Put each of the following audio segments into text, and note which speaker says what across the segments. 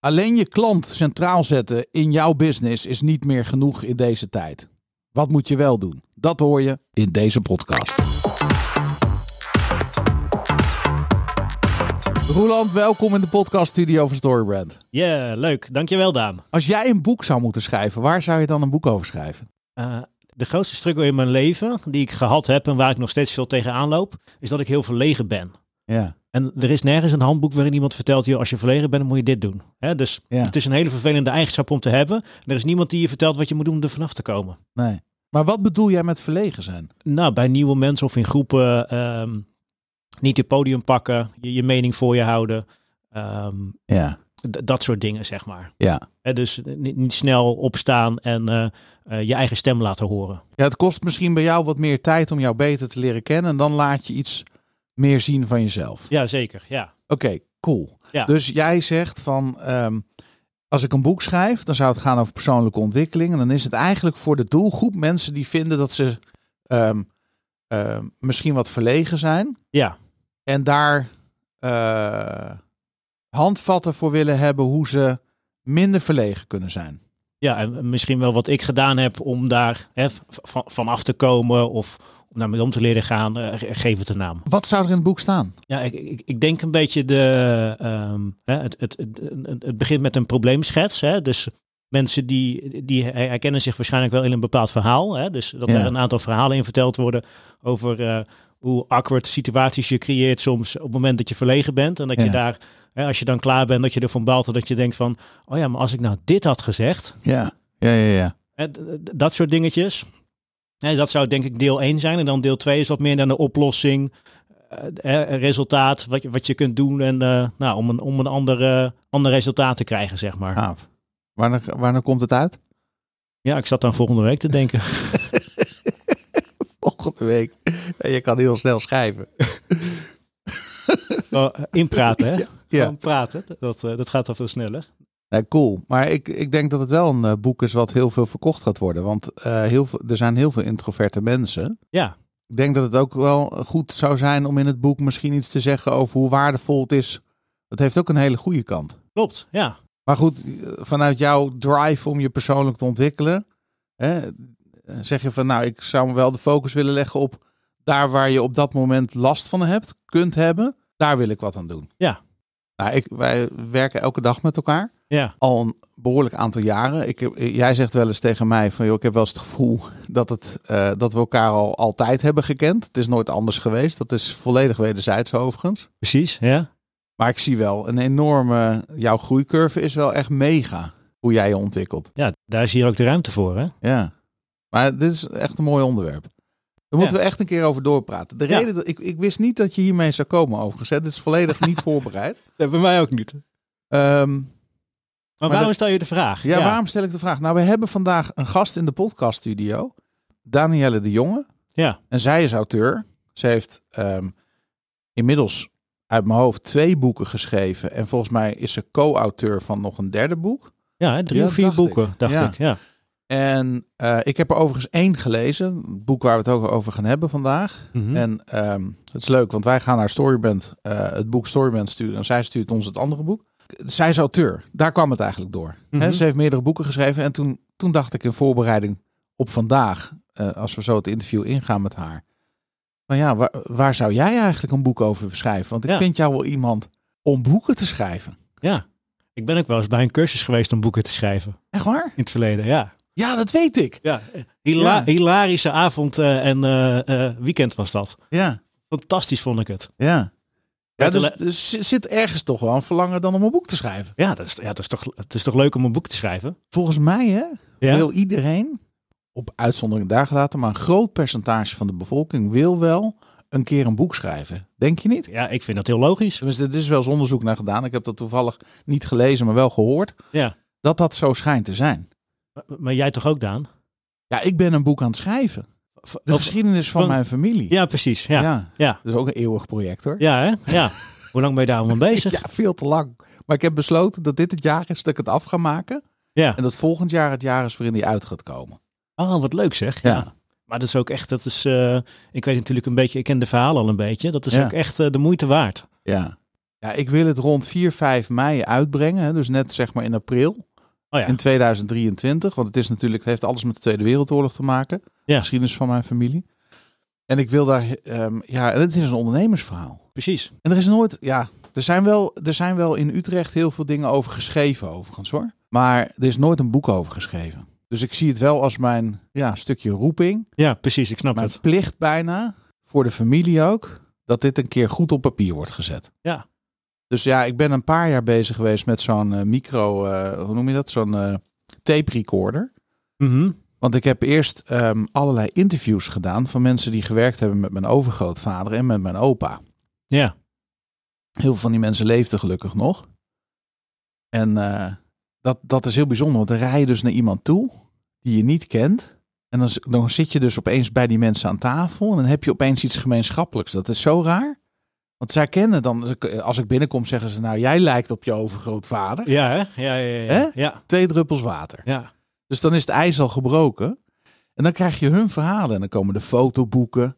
Speaker 1: Alleen je klant centraal zetten in jouw business is niet meer genoeg in deze tijd. Wat moet je wel doen? Dat hoor je in deze podcast. Roeland, welkom in de podcaststudio van Storybrand.
Speaker 2: Ja, leuk. Dankjewel, Daan.
Speaker 1: Als jij een boek zou moeten schrijven, waar zou je dan een boek over schrijven?
Speaker 2: Uh, de grootste struggle in mijn leven, die ik gehad heb en waar ik nog steeds veel tegenaan loop, is dat ik heel verlegen ben.
Speaker 1: Ja.
Speaker 2: En er is nergens een handboek waarin iemand vertelt, joh, als je verlegen bent, dan moet je dit doen. Hè? Dus
Speaker 1: Ja.
Speaker 2: het is een hele vervelende eigenschap om te hebben. Er is niemand die je vertelt wat je moet doen om er vanaf te komen.
Speaker 1: Nee. Maar wat bedoel jij met verlegen zijn?
Speaker 2: Nou, bij nieuwe mensen of in groepen ehm, niet je podium pakken, je, je mening voor je houden. ehm,
Speaker 1: Ja.
Speaker 2: dat soort dingen, zeg maar.
Speaker 1: Ja.
Speaker 2: Dus niet, niet snel opstaan en eh, eh, je eigen stem laten horen.
Speaker 1: Ja, het kost misschien bij jou wat meer tijd om jou beter te leren kennen. En dan laat je iets meer zien van jezelf.
Speaker 2: Ja, zeker. Ja.
Speaker 1: Oké, cool.
Speaker 2: Ja.
Speaker 1: Dus jij zegt van, ehm, als ik een boek schrijf, dan zou het gaan over persoonlijke ontwikkeling. En dan is het eigenlijk voor de doelgroep mensen die vinden dat ze ehm, ehm, misschien wat verlegen zijn.
Speaker 2: Ja.
Speaker 1: En daar eh, handvatten voor willen hebben hoe ze minder verlegen kunnen zijn.
Speaker 2: Ja, en misschien wel wat ik gedaan heb om daar hè, v- van, van af te komen of om daarmee om te leren gaan, ge- geef het een naam.
Speaker 1: Wat zou er in het boek staan?
Speaker 2: Ja, ik, ik, ik denk een beetje de. ehm, hè, het, het, het, het- begint met een probleemschets. Hè, dus mensen die, die her- herkennen zich waarschijnlijk wel in een bepaald verhaal. Hè, dus dat
Speaker 1: Ja.
Speaker 2: er een aantal verhalen in verteld worden over eh, hoe awkward situaties je creëert soms op het moment dat je verlegen bent. En dat
Speaker 1: Ja.
Speaker 2: je daar, hè, als je dan klaar bent, dat je ervan balt en dat je denkt van, oh ja, maar als ik nou dit had gezegd,
Speaker 1: Ja, ja, ja. ja.
Speaker 2: Hè, dat soort dingetjes. Hè, dat zou denk ik deel 1 zijn. En dan deel 2 is wat meer naar de oplossing. eh, hè, resultaat, wat je, wat je kunt doen en, eh, nou, om een, om een andere, ander resultaat te krijgen, zeg maar.
Speaker 1: Gaaf. Wanneer, wanneer komt het uit?
Speaker 2: Ja, ik zat dan volgende week te denken.
Speaker 1: Volgende week. Je kan heel snel schrijven.
Speaker 2: Oh, inpraten, hè?
Speaker 1: Ja.
Speaker 2: Gewoon praten, dat, eh, dat gaat al veel sneller.
Speaker 1: Ja, cool. Maar ik, ik denk dat het wel een eh, boek is wat heel veel verkocht gaat worden. Want eh, heel veel, er zijn heel veel introverte mensen.
Speaker 2: Ja,
Speaker 1: Ik denk dat het ook wel goed zou zijn om in het boek misschien iets te zeggen over hoe waardevol het is. Dat heeft ook een hele goede kant.
Speaker 2: klopt. Ja,
Speaker 1: Maar goed, eh, vanuit jouw drive om je persoonlijk te ontwikkelen, hè, zeg je van nou, ik zou me wel de focus willen leggen op daar waar je op dat moment last van hebt, kunt hebben. Daar wil ik wat aan doen.
Speaker 2: Ja.
Speaker 1: Nou, ik, wij werken elke dag met elkaar.
Speaker 2: Ja,
Speaker 1: al een behoorlijk aantal jaren. Ik heb, jij zegt wel eens tegen mij van, joh, ik heb wel eens het gevoel dat, het, eh, dat we elkaar al altijd hebben gekend. Het is nooit anders geweest. Dat is volledig wederzijds overigens.
Speaker 2: precies. Ja.
Speaker 1: Maar ik zie wel een enorme, jouw groeicurve is wel echt mega hoe jij je ontwikkelt.
Speaker 2: ja, daar is hier ook de ruimte voor, hè?
Speaker 1: Ja. Maar dit is echt een mooi onderwerp. Daar moeten
Speaker 2: Ja.
Speaker 1: we echt een keer over doorpraten. De
Speaker 2: Ja.
Speaker 1: reden dat ik, ik wist niet dat je hiermee zou komen overigens. hè. Dit is volledig niet voorbereid.
Speaker 2: bij mij ook niet.
Speaker 1: Ehm,
Speaker 2: Maar, waarom stel je de vraag?
Speaker 1: Ja, waarom stel ik de vraag? Nou, we hebben vandaag een gast in de podcaststudio. Danielle de Jonge.
Speaker 2: Ja,
Speaker 1: En zij is auteur. Ze heeft ehm, inmiddels uit mijn hoofd twee boeken geschreven. En volgens mij is ze co-auteur van nog een derde boek.
Speaker 2: ja hè, drie of vier
Speaker 1: dacht
Speaker 2: boeken,
Speaker 1: ik.
Speaker 2: dacht
Speaker 1: Ja.
Speaker 2: ik. Ja.
Speaker 1: En eh, ik heb er overigens één gelezen. Het boek waar we het ook over gaan hebben vandaag.
Speaker 2: Mhm.
Speaker 1: En ehm, het is leuk, want wij gaan naar Storyband eh, het boek Storyband sturen. En zij stuurt ons het andere boek. Zij is auteur. Daar kwam het eigenlijk door.
Speaker 2: Mhm.
Speaker 1: Ze heeft meerdere boeken geschreven. En toen, toen dacht ik in voorbereiding op vandaag, eh, als we zo het interview ingaan met haar. Van ja, waar, waar zou jij eigenlijk een boek over schrijven? Want ik
Speaker 2: Ja.
Speaker 1: vind jou wel iemand om boeken te schrijven.
Speaker 2: Ja, ik ben ook wel eens bij een cursus geweest om boeken te schrijven.
Speaker 1: Echt waar?
Speaker 2: In het verleden, ja.
Speaker 1: Ja, dat weet ik.
Speaker 2: Ja, hila
Speaker 1: Ja.
Speaker 2: hilarische avond eh, en eh, weekend was dat.
Speaker 1: Ja,
Speaker 2: Fantastisch vond ik het.
Speaker 1: ja. Ja, dus, dus zit ergens toch wel een verlangen dan om een boek te schrijven.
Speaker 2: Ja, dat is, ja dat is toch, het is toch leuk om een boek te schrijven?
Speaker 1: Volgens mij hè,
Speaker 2: Ja,
Speaker 1: wil iedereen, op uitzondering daar gelaten, maar een groot percentage van de bevolking wil wel een keer een boek schrijven. Denk je niet?
Speaker 2: ja ik vind dat heel logisch.
Speaker 1: Tenminste, er is wel eens onderzoek naar gedaan. Ik heb dat toevallig niet gelezen, maar wel gehoord.
Speaker 2: Ja.
Speaker 1: Dat dat zo schijnt te zijn.
Speaker 2: Maar, maar jij toch ook, Daan?
Speaker 1: Ja, ik ben een boek aan het schrijven. De geschiedenis van
Speaker 2: van-
Speaker 1: mijn familie.
Speaker 2: ja, precies. Ja, ja.
Speaker 1: ja.
Speaker 2: ja.
Speaker 1: Dat is ook een eeuwig project hoor.
Speaker 2: hè? Ja. Hoe lang ben je daar allemaal bezig?
Speaker 1: Ja, veel te lang. Maar ik heb besloten dat dit het jaar is dat ik het af ga maken.
Speaker 2: Ja.
Speaker 1: En dat volgend jaar het jaar is waarin die uit gaat komen.
Speaker 2: Oh, wat leuk zeg.
Speaker 1: Ja.
Speaker 2: Ja. Maar dat is ook echt, dat is, eh, ik weet natuurlijk een beetje, ik ken de verhalen al een beetje. Dat is
Speaker 1: Ja.
Speaker 2: ook echt eh, de moeite waard.
Speaker 1: Ja. Ja, ik wil het rond 4, 5 mei uitbrengen. hè, Dus net zeg maar in april.
Speaker 2: Oh ja.
Speaker 1: in 2023. Want het is natuurlijk, het heeft alles met de Tweede Wereldoorlog te maken.
Speaker 2: Ja.
Speaker 1: Geschiedenis van mijn familie. En ik wil daar, ehm, ja, het is een ondernemersverhaal.
Speaker 2: Precies.
Speaker 1: En er is nooit, ja, er zijn, wel, er zijn wel in Utrecht heel veel dingen over geschreven, overigens hoor. Maar er is nooit een boek over geschreven. Dus ik zie het wel als mijn ja, stukje roeping,
Speaker 2: Ja, precies. Ik snap
Speaker 1: mijn
Speaker 2: het.
Speaker 1: plicht bijna, voor de familie ook, dat dit een keer goed op papier wordt gezet.
Speaker 2: Ja.
Speaker 1: Dus ja, ik ben een paar jaar bezig geweest met zo'n eh, micro, eh, hoe noem je dat? Zo'n eh, tape recorder.
Speaker 2: Mhm.
Speaker 1: Want ik heb eerst ehm, allerlei interviews gedaan van mensen die gewerkt hebben met mijn overgrootvader en met mijn opa.
Speaker 2: Ja.
Speaker 1: Heel veel van die mensen leefden gelukkig nog. En eh, dat, dat is heel bijzonder, want dan rij je dus naar iemand toe die je niet kent. En dan, dan zit je dus opeens bij die mensen aan tafel en dan heb je opeens iets gemeenschappelijks. Dat is zo raar. Want zij kennen dan, als ik binnenkom zeggen ze nou jij lijkt op je overgrootvader.
Speaker 2: Ja, hè? Ja, ja, ja.
Speaker 1: Hè?
Speaker 2: Ja.
Speaker 1: Twee druppels water.
Speaker 2: ja.
Speaker 1: Dus dan is het ijs al gebroken. En dan krijg je hun verhalen. En dan komen de fotoboeken.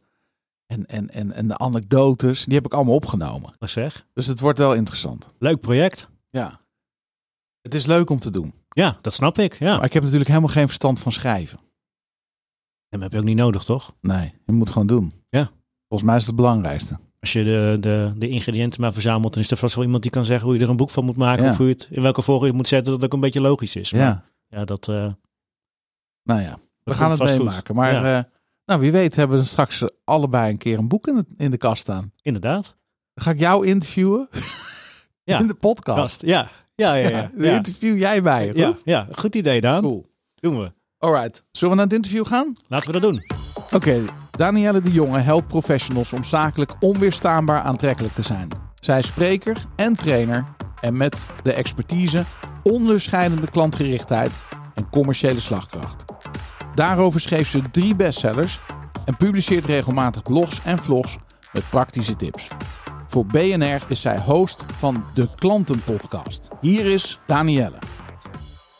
Speaker 1: En, en, en, en de anekdotes. Die heb ik allemaal opgenomen.
Speaker 2: Wat zeg.
Speaker 1: Dus het wordt wel interessant.
Speaker 2: Leuk project.
Speaker 1: Ja. Het is leuk om te doen.
Speaker 2: Ja, dat snap ik. Ja.
Speaker 1: Maar ik heb natuurlijk helemaal geen verstand van schrijven.
Speaker 2: En dat heb je ook niet nodig, toch?
Speaker 1: Nee, je moet gewoon doen.
Speaker 2: Ja.
Speaker 1: Volgens mij is het het belangrijkste.
Speaker 2: Als je de, de, de ingrediënten maar verzamelt, dan is er vast wel iemand die kan zeggen hoe je er een boek van moet maken.
Speaker 1: Ja.
Speaker 2: Of hoe je het, in welke volgorde je moet zetten, dat ook een beetje logisch is. Maar
Speaker 1: Ja.
Speaker 2: ja, dat, eh,
Speaker 1: Nou ja, we
Speaker 2: dat
Speaker 1: gaan het meemaken. Maar
Speaker 2: Ja,
Speaker 1: eh, nou, wie weet hebben we straks allebei een keer een boek in de, in de kast staan.
Speaker 2: inderdaad.
Speaker 1: Dan ga ik jou interviewen
Speaker 2: Ja.
Speaker 1: in de podcast.
Speaker 2: Ja, ja, ja.
Speaker 1: Ja, interview jij mij. Goed?
Speaker 2: Ja, ja, goed idee, Daan.
Speaker 1: Cool.
Speaker 2: Doen we.
Speaker 1: Alright. Zullen we naar het interview gaan?
Speaker 2: Laten we dat doen.
Speaker 1: Oké, Danielle de Jonge helpt professionals om zakelijk onweerstaanbaar aantrekkelijk te zijn. Zij is spreker en trainer en met de expertise, onderscheidende klantgerichtheid en commerciële slagkracht. Daarover schreef ze drie bestsellers en publiceert regelmatig blogs en vlogs met praktische tips. Voor BNR is zij host van de Klantenpodcast. Hier is Danielle.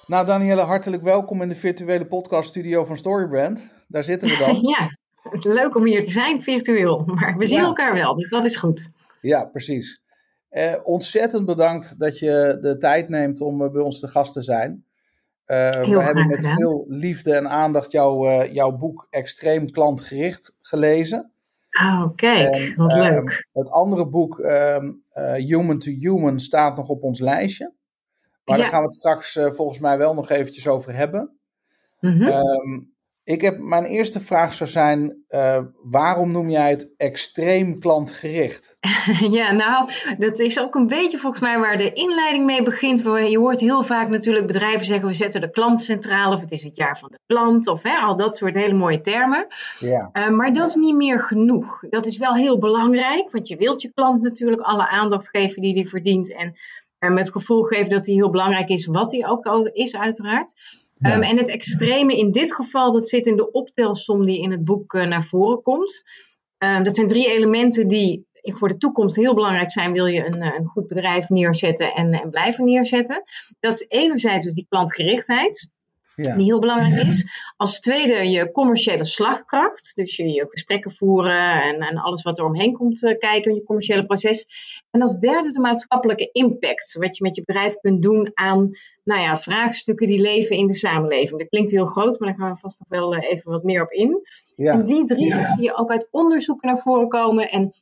Speaker 1: Nou, Danielle, hartelijk welkom in de virtuele podcaststudio van Storybrand. Daar zitten we dan.
Speaker 3: Ja, leuk om hier te zijn, virtueel. Maar we zien
Speaker 1: Ja.
Speaker 3: elkaar wel, dus dat is goed.
Speaker 1: Ja, precies. Eh, ontzettend bedankt dat je de tijd neemt om eh, bij ons te gast te zijn. Eh, we hebben met
Speaker 3: gedaan.
Speaker 1: veel liefde en aandacht jouw, eh, jouw boek Extreem Klantgericht gelezen.
Speaker 3: Oh, kijk,
Speaker 1: En,
Speaker 3: wat
Speaker 1: ehm,
Speaker 3: leuk.
Speaker 1: Het andere boek, ehm, eh, Human to Human, staat nog op ons lijstje. Maar daar gaan we het straks volgens mij wel nog eventjes over hebben. Ehm, ik heb, mijn eerste vraag zou zijn, eh, waarom noem jij het extreem klantgericht?
Speaker 3: Ja, nou, dat is ook een beetje volgens mij waar de inleiding mee begint. Je hoort heel vaak natuurlijk bedrijven zeggen, we zetten de klant centraal, of het is het jaar van de klant, of hè, al dat soort hele mooie termen.
Speaker 1: Ja.
Speaker 3: Uh, maar dat is niet meer genoeg. Dat is wel heel belangrijk, want je wilt je klant natuurlijk alle aandacht geven die hij verdient. En uh, met gevolg geven dat hij heel belangrijk is, wat hij ook al is, uiteraard. Um, en het extreme in dit geval, dat zit in de optelsom die in het boek uh, naar voren komt. Um, dat zijn drie elementen die voor de toekomst heel belangrijk zijn. Wil je een, een goed bedrijf neerzetten en, en blijven neerzetten. Dat is enerzijds dus die klantgerichtheid.
Speaker 1: Ja.
Speaker 3: Die heel belangrijk is. Als tweede je commerciële slagkracht. Dus je, je gesprekken voeren en, en, alles wat er omheen komt uh, kijken in je commerciële proces. En als derde de maatschappelijke impact. Wat je met je bedrijf kunt doen aan nou ja, vraagstukken die leven in de samenleving. Dat klinkt heel groot, maar daar gaan we vast nog wel uh, even wat meer op in.
Speaker 1: Ja.
Speaker 3: En die drie, dat zie je ook uit onderzoeken naar voren komen. En en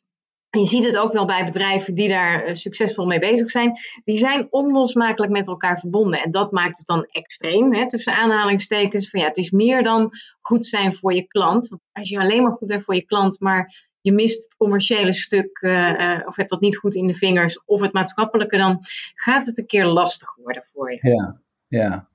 Speaker 3: je ziet het ook wel bij bedrijven die daar uh, succesvol mee bezig zijn. Die zijn onlosmakelijk met elkaar verbonden. En dat maakt het dan extreem, hè, tussen aanhalingstekens. Van ja, het is meer dan goed zijn voor je klant. Want als je alleen maar goed bent voor je klant, maar je mist het commerciële stuk, uh, uh, of hebt dat niet goed in de vingers, of het maatschappelijke, dan gaat het een keer lastig worden voor je.
Speaker 1: Ja, ja.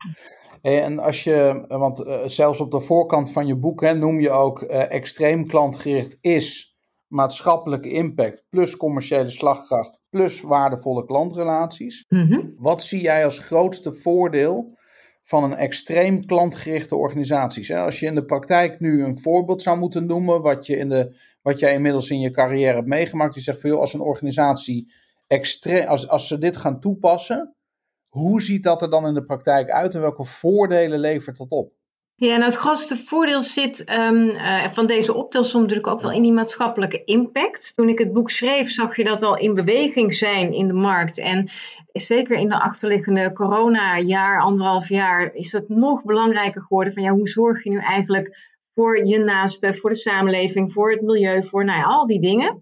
Speaker 1: En als je, want zelfs op de voorkant van je boek hè, noem je ook extreem klantgericht is maatschappelijke impact plus commerciële slagkracht plus waardevolle klantrelaties.
Speaker 3: Mhm.
Speaker 1: Wat zie jij als grootste voordeel van een extreem klantgerichte organisatie? Als je in de praktijk nu een voorbeeld zou moeten noemen, wat, je in de, wat jij inmiddels in je carrière hebt meegemaakt, je zegt van joh, als een organisatie extreem, als, als ze dit gaan toepassen, hoe ziet dat er dan in de praktijk uit en welke voordelen levert dat op?
Speaker 3: Ja, nou het grootste voordeel zit um, uh, van deze optelsom natuurlijk ook wel in die maatschappelijke impact. Toen ik het boek schreef, zag je dat al in beweging zijn in de markt. En zeker in de achterliggende corona-jaar, anderhalf jaar, is dat nog belangrijker geworden. Van ja, hoe zorg je nu eigenlijk voor je naasten, voor de samenleving, voor het milieu, voor nou ja, al die dingen.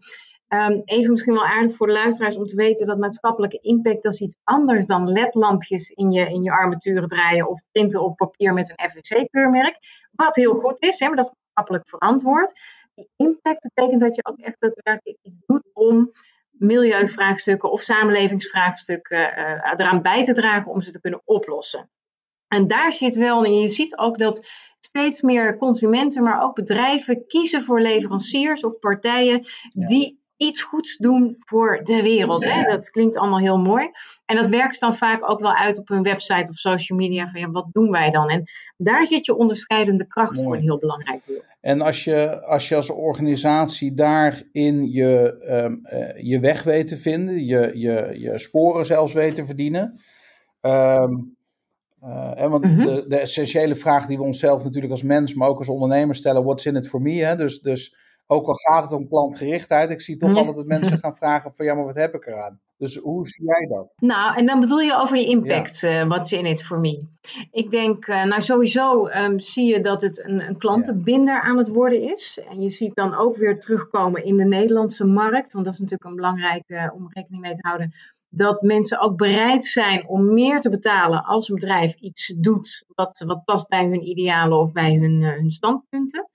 Speaker 3: Um, even misschien wel aardig voor de luisteraars om te weten dat maatschappelijke impact dat is iets anders dan ledlampjes in je, in je armaturen draaien of printen op papier met een FSC-keurmerk. Wat heel goed is, hè, maar dat is maatschappelijk verantwoord. Die impact betekent dat je ook echt daadwerkelijk iets doet om milieuvraagstukken of samenlevingsvraagstukken uh, eraan bij te dragen om ze te kunnen oplossen. En daar zit wel, en je ziet ook dat steeds meer consumenten, maar ook bedrijven kiezen voor leveranciers of partijen die iets goeds doen voor de wereld. Hè? Dat klinkt allemaal heel mooi. En dat werkt dan vaak ook wel uit op hun website of social media. Van ja, wat doen wij dan? En daar zit je onderscheidende kracht voor een heel belangrijk deel.
Speaker 1: En als je als, je als organisatie daarin je, um, uh, je weg weet te vinden, je, je, je sporen zelfs weet te verdienen. Um, uh, want mm -hmm. de, de, essentiële vraag die we onszelf natuurlijk als mens, maar ook als ondernemer stellen: what's in it for me? Hè? Dus, dus ook al gaat het om klantgerichtheid, ik zie toch altijd dat mensen gaan vragen van ja, maar wat heb ik eraan? Dus hoe zie jij dat?
Speaker 3: Nou, en dan bedoel je over die impact, ja. uh, what's in it for me? Ik denk, uh, nou sowieso um, zie je dat het een, een klantenbinder aan het worden is. En je ziet dan ook weer terugkomen in de Nederlandse markt, want dat is natuurlijk een belangrijke uh, om rekening mee te houden. Dat mensen ook bereid zijn om meer te betalen als een bedrijf iets doet wat, wat past bij hun idealen of bij hun, hun standpunten.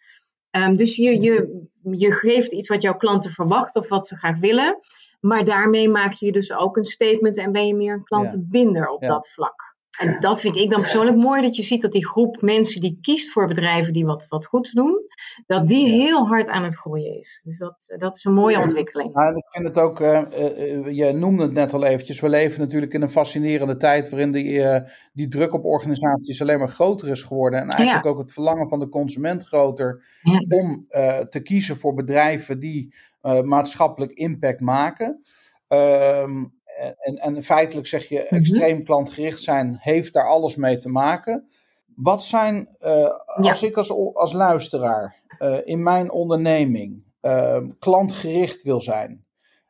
Speaker 3: Um, dus je, je, je geeft iets wat jouw klanten verwachten of wat ze graag willen. Maar daarmee maak je dus ook een statement en ben je meer een klantenbinder op ja. dat vlak. En dat vind ik dan persoonlijk mooi, dat je ziet dat die groep mensen die kiest voor bedrijven die wat, wat goeds doen, dat die heel hard aan het groeien is. Dus dat, dat is een mooie ontwikkeling.
Speaker 1: Ja, ik vind het ook, uh, uh, je noemde het net al eventjes, we leven natuurlijk in een fascinerende tijd waarin die, uh, die druk op organisaties alleen maar groter is geworden. En eigenlijk ja. ook het verlangen van de consument groter ja. om te kiezen voor bedrijven die maatschappelijk impact maken. Um, en, en feitelijk zeg je, extreem klantgericht zijn heeft daar alles mee te maken. Wat zijn, uh, als ja. ik als, als luisteraar uh, in mijn onderneming uh, klantgericht wil zijn,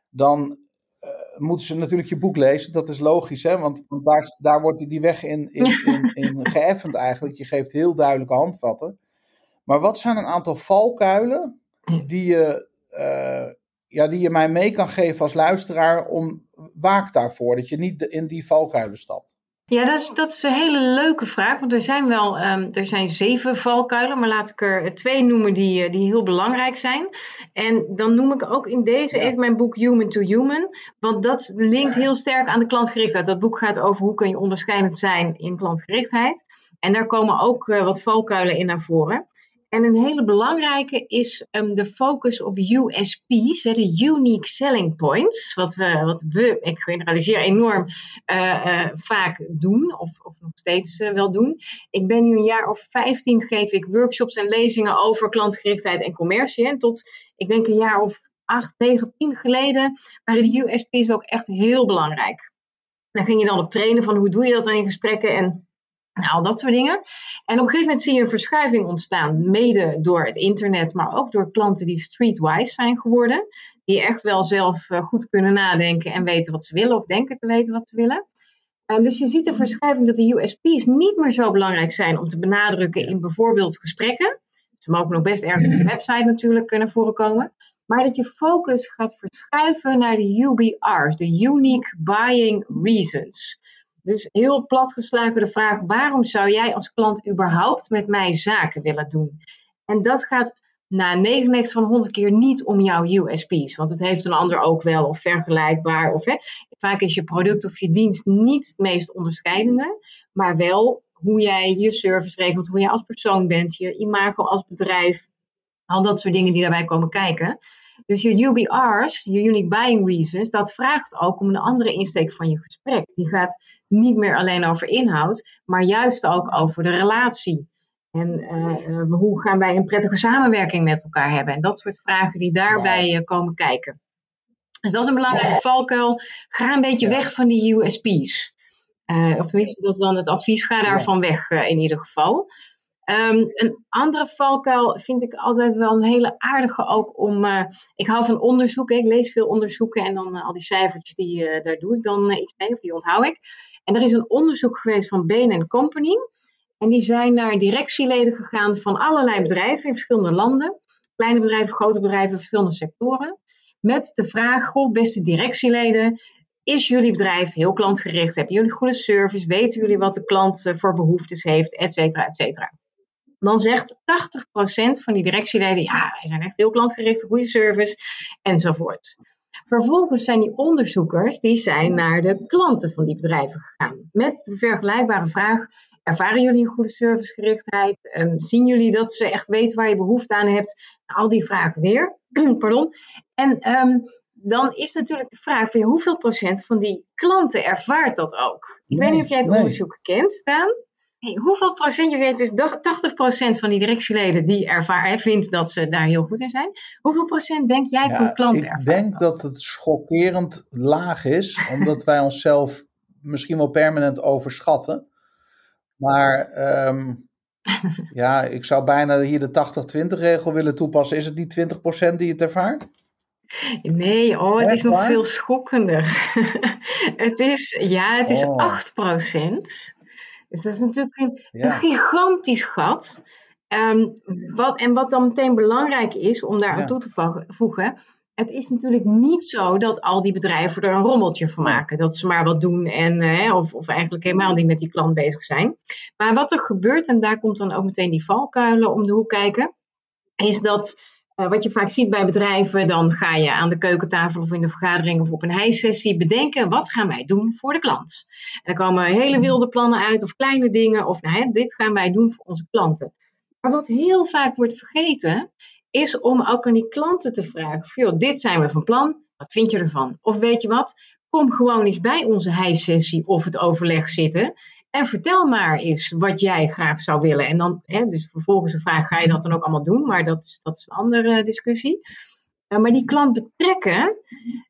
Speaker 1: dan moeten ze natuurlijk je boek lezen. Dat is logisch, hè? want, daar, daar wordt die weg in, in, in, in geëffend eigenlijk. Je geeft heel duidelijke handvatten. Maar wat zijn een aantal valkuilen die je ja, die je mij mee kan geven als luisteraar om waak daarvoor, dat je niet in die valkuilen stapt?
Speaker 3: Ja, dat is, dat is een hele leuke vraag. Want er zijn wel um, er zijn zeven valkuilen, maar laat ik er twee noemen die, die heel belangrijk zijn. En dan noem ik ook in deze ja. even mijn boek Human to Human. Want dat linkt heel sterk aan de klantgerichtheid. Dat boek gaat over hoe kun je onderscheidend zijn in klantgerichtheid. En daar komen ook uh, wat valkuilen in naar voren. En een hele belangrijke is um, de focus op USP's, de Unique Selling Points, wat we, wat we ik generaliseer enorm, uh, uh, vaak doen, of, of nog steeds uh, wel doen. Ik ben nu een jaar of 15 geef ik workshops en lezingen over klantgerichtheid en commercie. En tot, ik denk een jaar of 8, 9, 10 geleden waren de USP's ook echt heel belangrijk. Dan ging je dan op trainen van hoe doe je dat dan in gesprekken en nou, al dat soort dingen. En op een gegeven moment zie je een verschuiving ontstaan, mede door het internet, maar ook door klanten die streetwise zijn geworden. Die echt wel zelf uh, goed kunnen nadenken en weten wat ze willen of denken te weten wat ze willen. Um, dus je ziet de verschuiving dat de USP's niet meer zo belangrijk zijn om te benadrukken in bijvoorbeeld gesprekken. Ze mogen nog best ergens op de website natuurlijk kunnen voorkomen. Maar dat je focus gaat verschuiven naar de UBR's, de Unique Buying Reasons. Dus heel platgeslagen de vraag: waarom zou jij als klant überhaupt met mij zaken willen doen? En dat gaat na 99 van 100 keer niet om jouw USP's, want het heeft een ander ook wel of vergelijkbaar. Of, hè, vaak is je product of je dienst niet het meest onderscheidende, maar wel hoe jij je service regelt, hoe jij als persoon bent, je imago als bedrijf, al dat soort dingen die daarbij komen kijken. Dus je UBR's, je Unique Buying Reasons, dat vraagt ook om een andere insteek van je gesprek. Die gaat niet meer alleen over inhoud, maar juist ook over de relatie. En uh, hoe gaan wij een prettige samenwerking met elkaar hebben? En dat soort vragen die daarbij uh, komen kijken. Dus dat is een belangrijke valkuil. Ga een beetje weg van die USP's. of tenminste, dat is dan het advies. Ga daarvan weg in ieder geval. Ehm, een andere valkuil vind ik altijd wel een hele aardige ook om. Uh, ik hou van onderzoeken, ik lees veel onderzoeken en dan uh, al die cijfertjes die uh, daar doe ik dan iets mee of die onthoud ik. En er is een onderzoek geweest van Bain Company. En die zijn naar directieleden gegaan van allerlei bedrijven in verschillende landen. Kleine bedrijven, grote bedrijven, verschillende sectoren. Met de vraag: beste directieleden, is jullie bedrijf heel klantgericht? Hebben jullie goede service? Weten jullie wat de klant voor behoeftes heeft? Etcetera, etcetera dan zegt 80% van die directieleden, ja, wij zijn echt heel klantgericht, goede service enzovoort. Vervolgens zijn die onderzoekers, die zijn naar de klanten van die bedrijven gegaan. Met de vergelijkbare vraag, ervaren jullie een goede servicegerichtheid? Um, zien jullie dat ze echt weten waar je behoefte aan hebt? Al die vragen weer. Pardon. En um, dan is natuurlijk de vraag van hoeveel procent van die klanten ervaart dat ook? Ik weet niet of jij het nee. onderzoek kent, Daan. Hey, hoeveel procent, je weet dus 80 procent van die directieleden die ervaren, vindt dat ze daar heel goed in zijn. Hoeveel procent denk jij van klanten
Speaker 1: Ik denk dat het schokkerend laag is, omdat wij onszelf misschien wel permanent overschatten. Maar um, ja, ik zou bijna hier de 80-20 regel willen toepassen. Is het die 20% die het ervaart?
Speaker 3: Nee, oh, het is nog veel schokkender. het is, ja, het is
Speaker 1: Oh.
Speaker 3: 8 Dus dat is natuurlijk een, een gigantisch gat. Ehm, wat, en wat dan meteen belangrijk is om daar aan
Speaker 1: Ja.
Speaker 3: toe te vo- voegen. Het is natuurlijk niet zo dat al die bedrijven er een rommeltje van maken. Dat ze maar wat doen en, eh, of, of eigenlijk helemaal niet met die klant bezig zijn. Maar wat er gebeurt, en daar komt dan ook meteen die valkuilen om de hoek kijken. Is dat eh, wat je vaak ziet bij bedrijven, dan ga je aan de keukentafel of in de vergadering of op een hijsessie bedenken, wat gaan wij doen voor de klant? En er komen hele wilde plannen uit of kleine dingen, of nou, hè, dit gaan wij doen voor onze klanten. Maar wat heel vaak wordt vergeten, is om ook aan die klanten te vragen, joh, dit zijn we van plan, wat vind je ervan? Of weet je wat, kom gewoon eens bij onze hijsessie of het overleg zitten. En vertel maar eens wat jij graag zou willen. En dan, hè, dus vervolgens de vraag, ga je dat dan ook allemaal doen? Maar dat, is- dat is een andere discussie. Eh, maar die klant betrekken,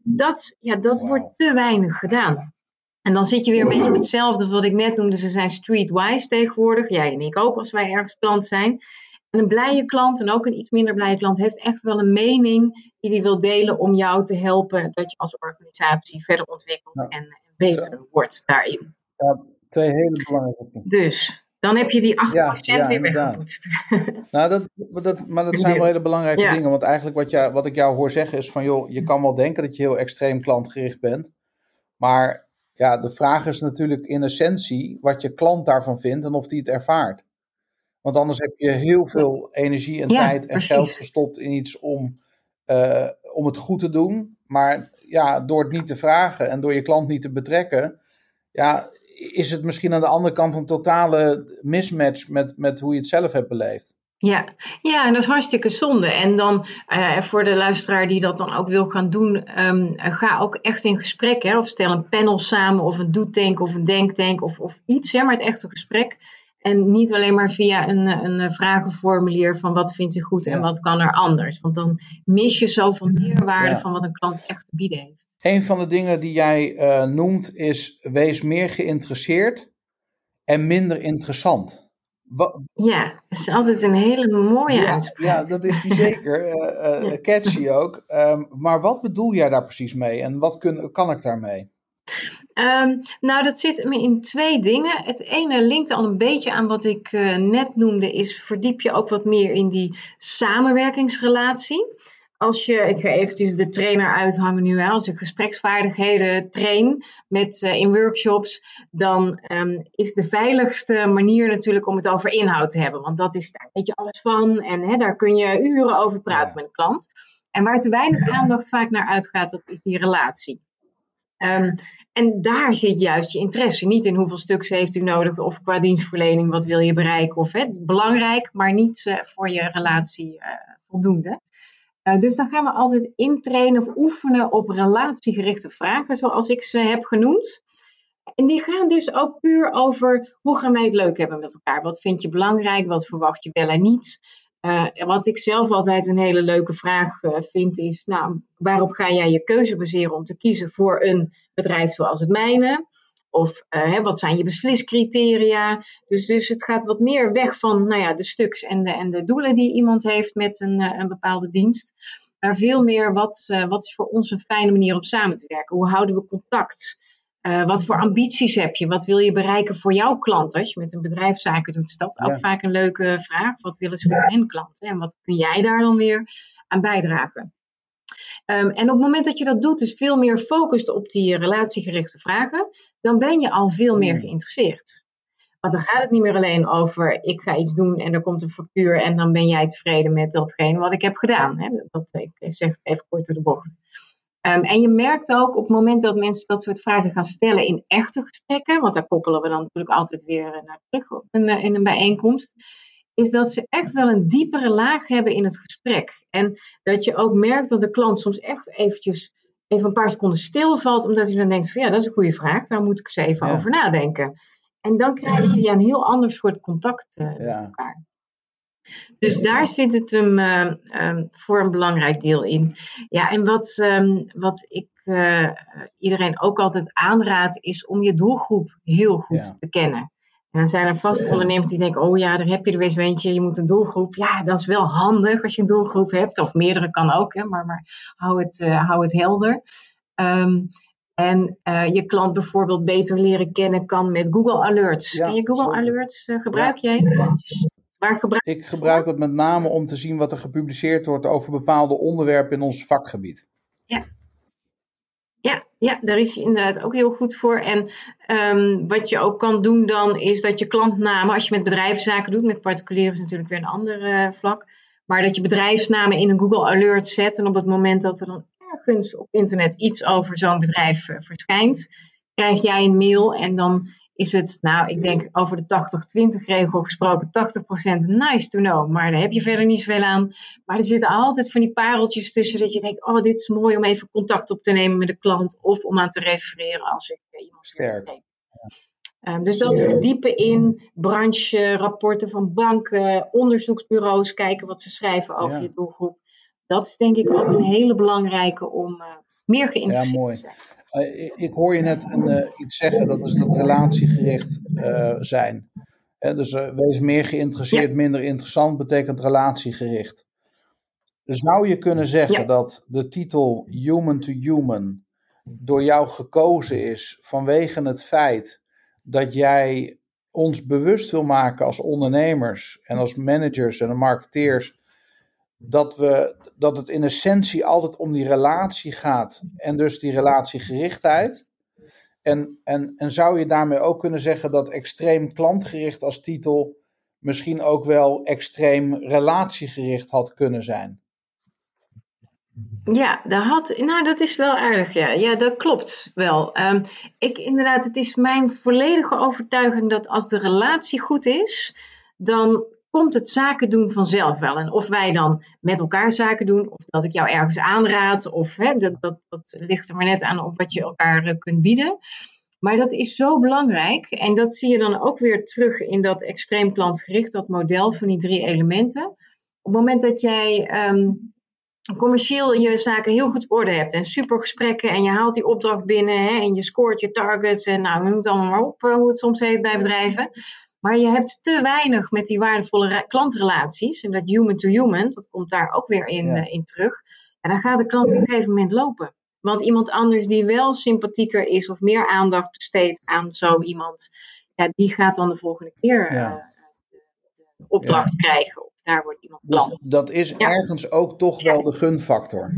Speaker 3: dat, ja, dat wordt te weinig gedaan. En dan zit je weer een beetje op hetzelfde wat ik net noemde. Ze zijn streetwise tegenwoordig. Jij en ik ook als wij ergens klant zijn. En een blije klant en ook een iets minder blije klant heeft echt wel een mening die hij wil delen om jou te helpen dat je als organisatie verder ontwikkelt
Speaker 1: Ja.
Speaker 3: en beter wordt daarin.
Speaker 1: Ja, twee hele belangrijke punten.
Speaker 3: Dus dan heb je die 8%
Speaker 1: Ja, ja,
Speaker 3: weer weggepoetst.
Speaker 1: Nou, dat, dat, maar dat zijn wel hele belangrijke
Speaker 3: Ja.
Speaker 1: dingen. Want eigenlijk wat, jij, wat ik jou hoor zeggen is van... joh, je kan wel denken dat je heel extreem klantgericht bent. Maar ja, de vraag is natuurlijk in essentie wat je klant daarvan vindt en of die het ervaart. Want anders heb je heel veel energie en
Speaker 3: Ja,
Speaker 1: tijd en
Speaker 3: precies.
Speaker 1: geld gestopt in iets om, eh, om het goed te doen. Maar ja, door het niet te vragen en door je klant niet te betrekken... Ja, is het misschien aan de andere kant een totale mismatch met, met hoe je het zelf hebt beleefd.
Speaker 3: Ja. ja, en dat is hartstikke zonde. En dan eh, voor de luisteraar die dat dan ook wil gaan doen, ehm, ga ook echt in gesprek. Hè, of stel een panel samen, of een doetank, of een denktank, of, of iets, hè, maar het echt een gesprek. En niet alleen maar via een, een vragenformulier van wat vindt u goed en
Speaker 1: Ja.
Speaker 3: wat kan er anders. Want dan mis je zoveel meerwaarde
Speaker 1: Ja.
Speaker 3: van wat een klant echt te bieden heeft.
Speaker 1: Een van de dingen die jij eh, noemt is: wees meer geïnteresseerd en minder interessant.
Speaker 3: Ja, dat is altijd een hele mooie
Speaker 1: ja,
Speaker 3: uitspraak.
Speaker 1: ja, dat is die zeker. eh, eh, catchy ook. Ehm, maar wat bedoel jij daar precies mee en wat kun, kan ik daarmee?
Speaker 3: Ehm, nou, dat zit me in twee dingen. Het ene linkt al een beetje aan wat ik net noemde, is verdiep je ook wat meer in die samenwerkingsrelatie. Als je, ik ga eventjes de trainer uithangen nu, hè, als ik gespreksvaardigheden train met, eh, in workshops, dan ehm, is de veiligste manier natuurlijk om het over inhoud te hebben. Want dat is, daar weet je alles van en hè, daar kun je uren over praten
Speaker 1: Ja.
Speaker 3: met een klant. En waar te weinig aandacht vaak naar uitgaat, dat is die relatie. Ehm, en daar zit juist je interesse. Niet in hoeveel stuks heeft u nodig of qua dienstverlening, wat wil je bereiken. Of, hè, belangrijk, maar niet eh, voor je relatie eh, voldoende. Eh, dus dan gaan we altijd intrainen of oefenen op relatiegerichte vragen, zoals ik ze heb genoemd. En die gaan dus ook puur over hoe gaan wij het leuk hebben met elkaar. Wat vind je belangrijk? Wat verwacht je wel en niet? Eh, wat ik zelf altijd een hele leuke vraag eh, vind is, nou, waarop ga jij je keuze baseren om te kiezen voor een bedrijf zoals het mijne? Of hè, wat zijn je besliscriteria? Dus, dus het gaat wat meer weg van nou ja, de stuks en de, en de doelen die iemand heeft met een, een bepaalde dienst. Maar veel meer wat, wat is voor ons een fijne manier om samen te werken? Hoe houden we contact? Uh, wat voor ambities heb je? Wat wil je bereiken voor jouw klant? Als je met een bedrijfszaken doet, is dat ook vaak een leuke vraag. Wat willen ze voor hun klanten? En wat kun jij daar dan weer aan bijdragen? Um, en op het moment dat je dat doet, dus veel meer focust op die relatiegerichte vragen, dan ben je al veel meer geïnteresseerd. Want dan gaat het niet meer alleen over ik ga iets doen en er komt een factuur en dan ben jij tevreden met datgene wat ik heb gedaan. Hè? Dat, ik zeg het even kort door de bocht. Um, en je merkt ook op het moment dat mensen dat soort vragen gaan stellen in echte gesprekken, want daar koppelen we dan natuurlijk altijd weer eh, naar terug eh, in een bijeenkomst, is dat ze echt wel een diepere laag hebben in het gesprek. En dat je ook merkt dat de klant soms echt eventjes even een paar seconden stilvalt, omdat hij dan denkt van ja, dat is een goede vraag, daar moet ik eens even over nadenken. En dan krijg je ja, een heel ander soort contact uh, met elkaar. Dus daar zit het hem uh, um, voor een belangrijk deel in. Ja, en wat, um, wat ik uh, iedereen ook altijd aanraad, is om je doelgroep heel goed te kennen. En dan zijn er vast ondernemers die denken: oh ja, daar heb je er weer eentje, je moet een doelgroep. Ja, dat is wel handig als je een doelgroep hebt, of meerdere kan ook, hè, maar, maar hou, het, uh, hou het helder. Um, en uh, je klant bijvoorbeeld beter leren kennen kan met Google Alerts. Ja, Ken je Google sorry. Alerts? Uh, gebruik ja. jij het?
Speaker 1: Waar gebruik ik gebruik het met name om te zien wat er gepubliceerd wordt over bepaalde onderwerpen in ons vakgebied.
Speaker 3: Ja, ja, ja, daar is je inderdaad ook heel goed voor. En um, wat je ook kan doen dan, is dat je klantnamen, als je met bedrijfszaken doet, met particulieren is natuurlijk weer een ander uh, vlak, maar dat je bedrijfsnamen in een Google Alert zet en op het moment dat er dan ergens op internet iets over zo'n bedrijf uh, verschijnt, krijg jij een mail en dan is het, nou, ik denk over de 80-20 regel gesproken, 80% nice to know. Maar daar heb je verder niet zoveel aan. Maar er zitten altijd van die pareltjes tussen dat je denkt, oh, dit is mooi om even contact op te nemen met de klant of om aan te refereren als ik eh, iemand
Speaker 1: Sterk. Ja.
Speaker 3: Um, dus dat verdiepen in brancherapporten van banken, onderzoeksbureaus, kijken wat ze schrijven over ja. je doelgroep. Dat is denk ik ook een hele belangrijke om uh, meer geïnteresseerd
Speaker 1: ja, mooi.
Speaker 3: te zijn.
Speaker 1: Uh, ik hoor je net een, uh, iets zeggen, dat is dat relatiegericht uh, zijn. Dus wees meer geïnteresseerd, ja. minder interessant, betekent relatiegericht. Zou je kunnen zeggen ja. dat de titel Human to Human door jou gekozen is vanwege het feit dat jij ons bewust wil maken als ondernemers en als managers en marketeers dat, we, dat het in essentie altijd om die relatie gaat en dus die relatiegerichtheid. En, en, en zou je daarmee ook kunnen zeggen dat extreem klantgericht als titel misschien ook wel extreem relatiegericht had kunnen zijn?
Speaker 3: Ja, dat, had, nou, dat is wel aardig. Ja, ja dat klopt wel. Um, ik, inderdaad, het is mijn volledige overtuiging dat als de relatie goed is, dan komt het zaken doen vanzelf wel. En of wij dan met elkaar zaken doen, of dat ik jou ergens aanraad, of hè, dat, dat, dat ligt er maar net aan op wat je elkaar uh, kunt bieden. Maar dat is zo belangrijk. En dat zie je dan ook weer terug in dat extreem klantgericht, dat model van die drie elementen. Op het moment dat jij um, commercieel je zaken heel goed op orde hebt en super gesprekken en je haalt die opdracht binnen hè, en je scoort je targets en nou, noem het allemaal maar op, uh, hoe het soms heet bij bedrijven maar je hebt te weinig met die waardevolle klantrelaties. En dat human to human, dat komt daar ook weer in, ja. uh, in terug. En dan gaat de klant op een gegeven moment lopen. Want iemand anders die wel sympathieker is of meer aandacht besteedt aan zo iemand, ja, die gaat dan de volgende keer ja. uh, de, opdracht ja. krijgen. Of daar wordt iemand.
Speaker 1: Dus dat is ergens ook toch wel de gunfactor.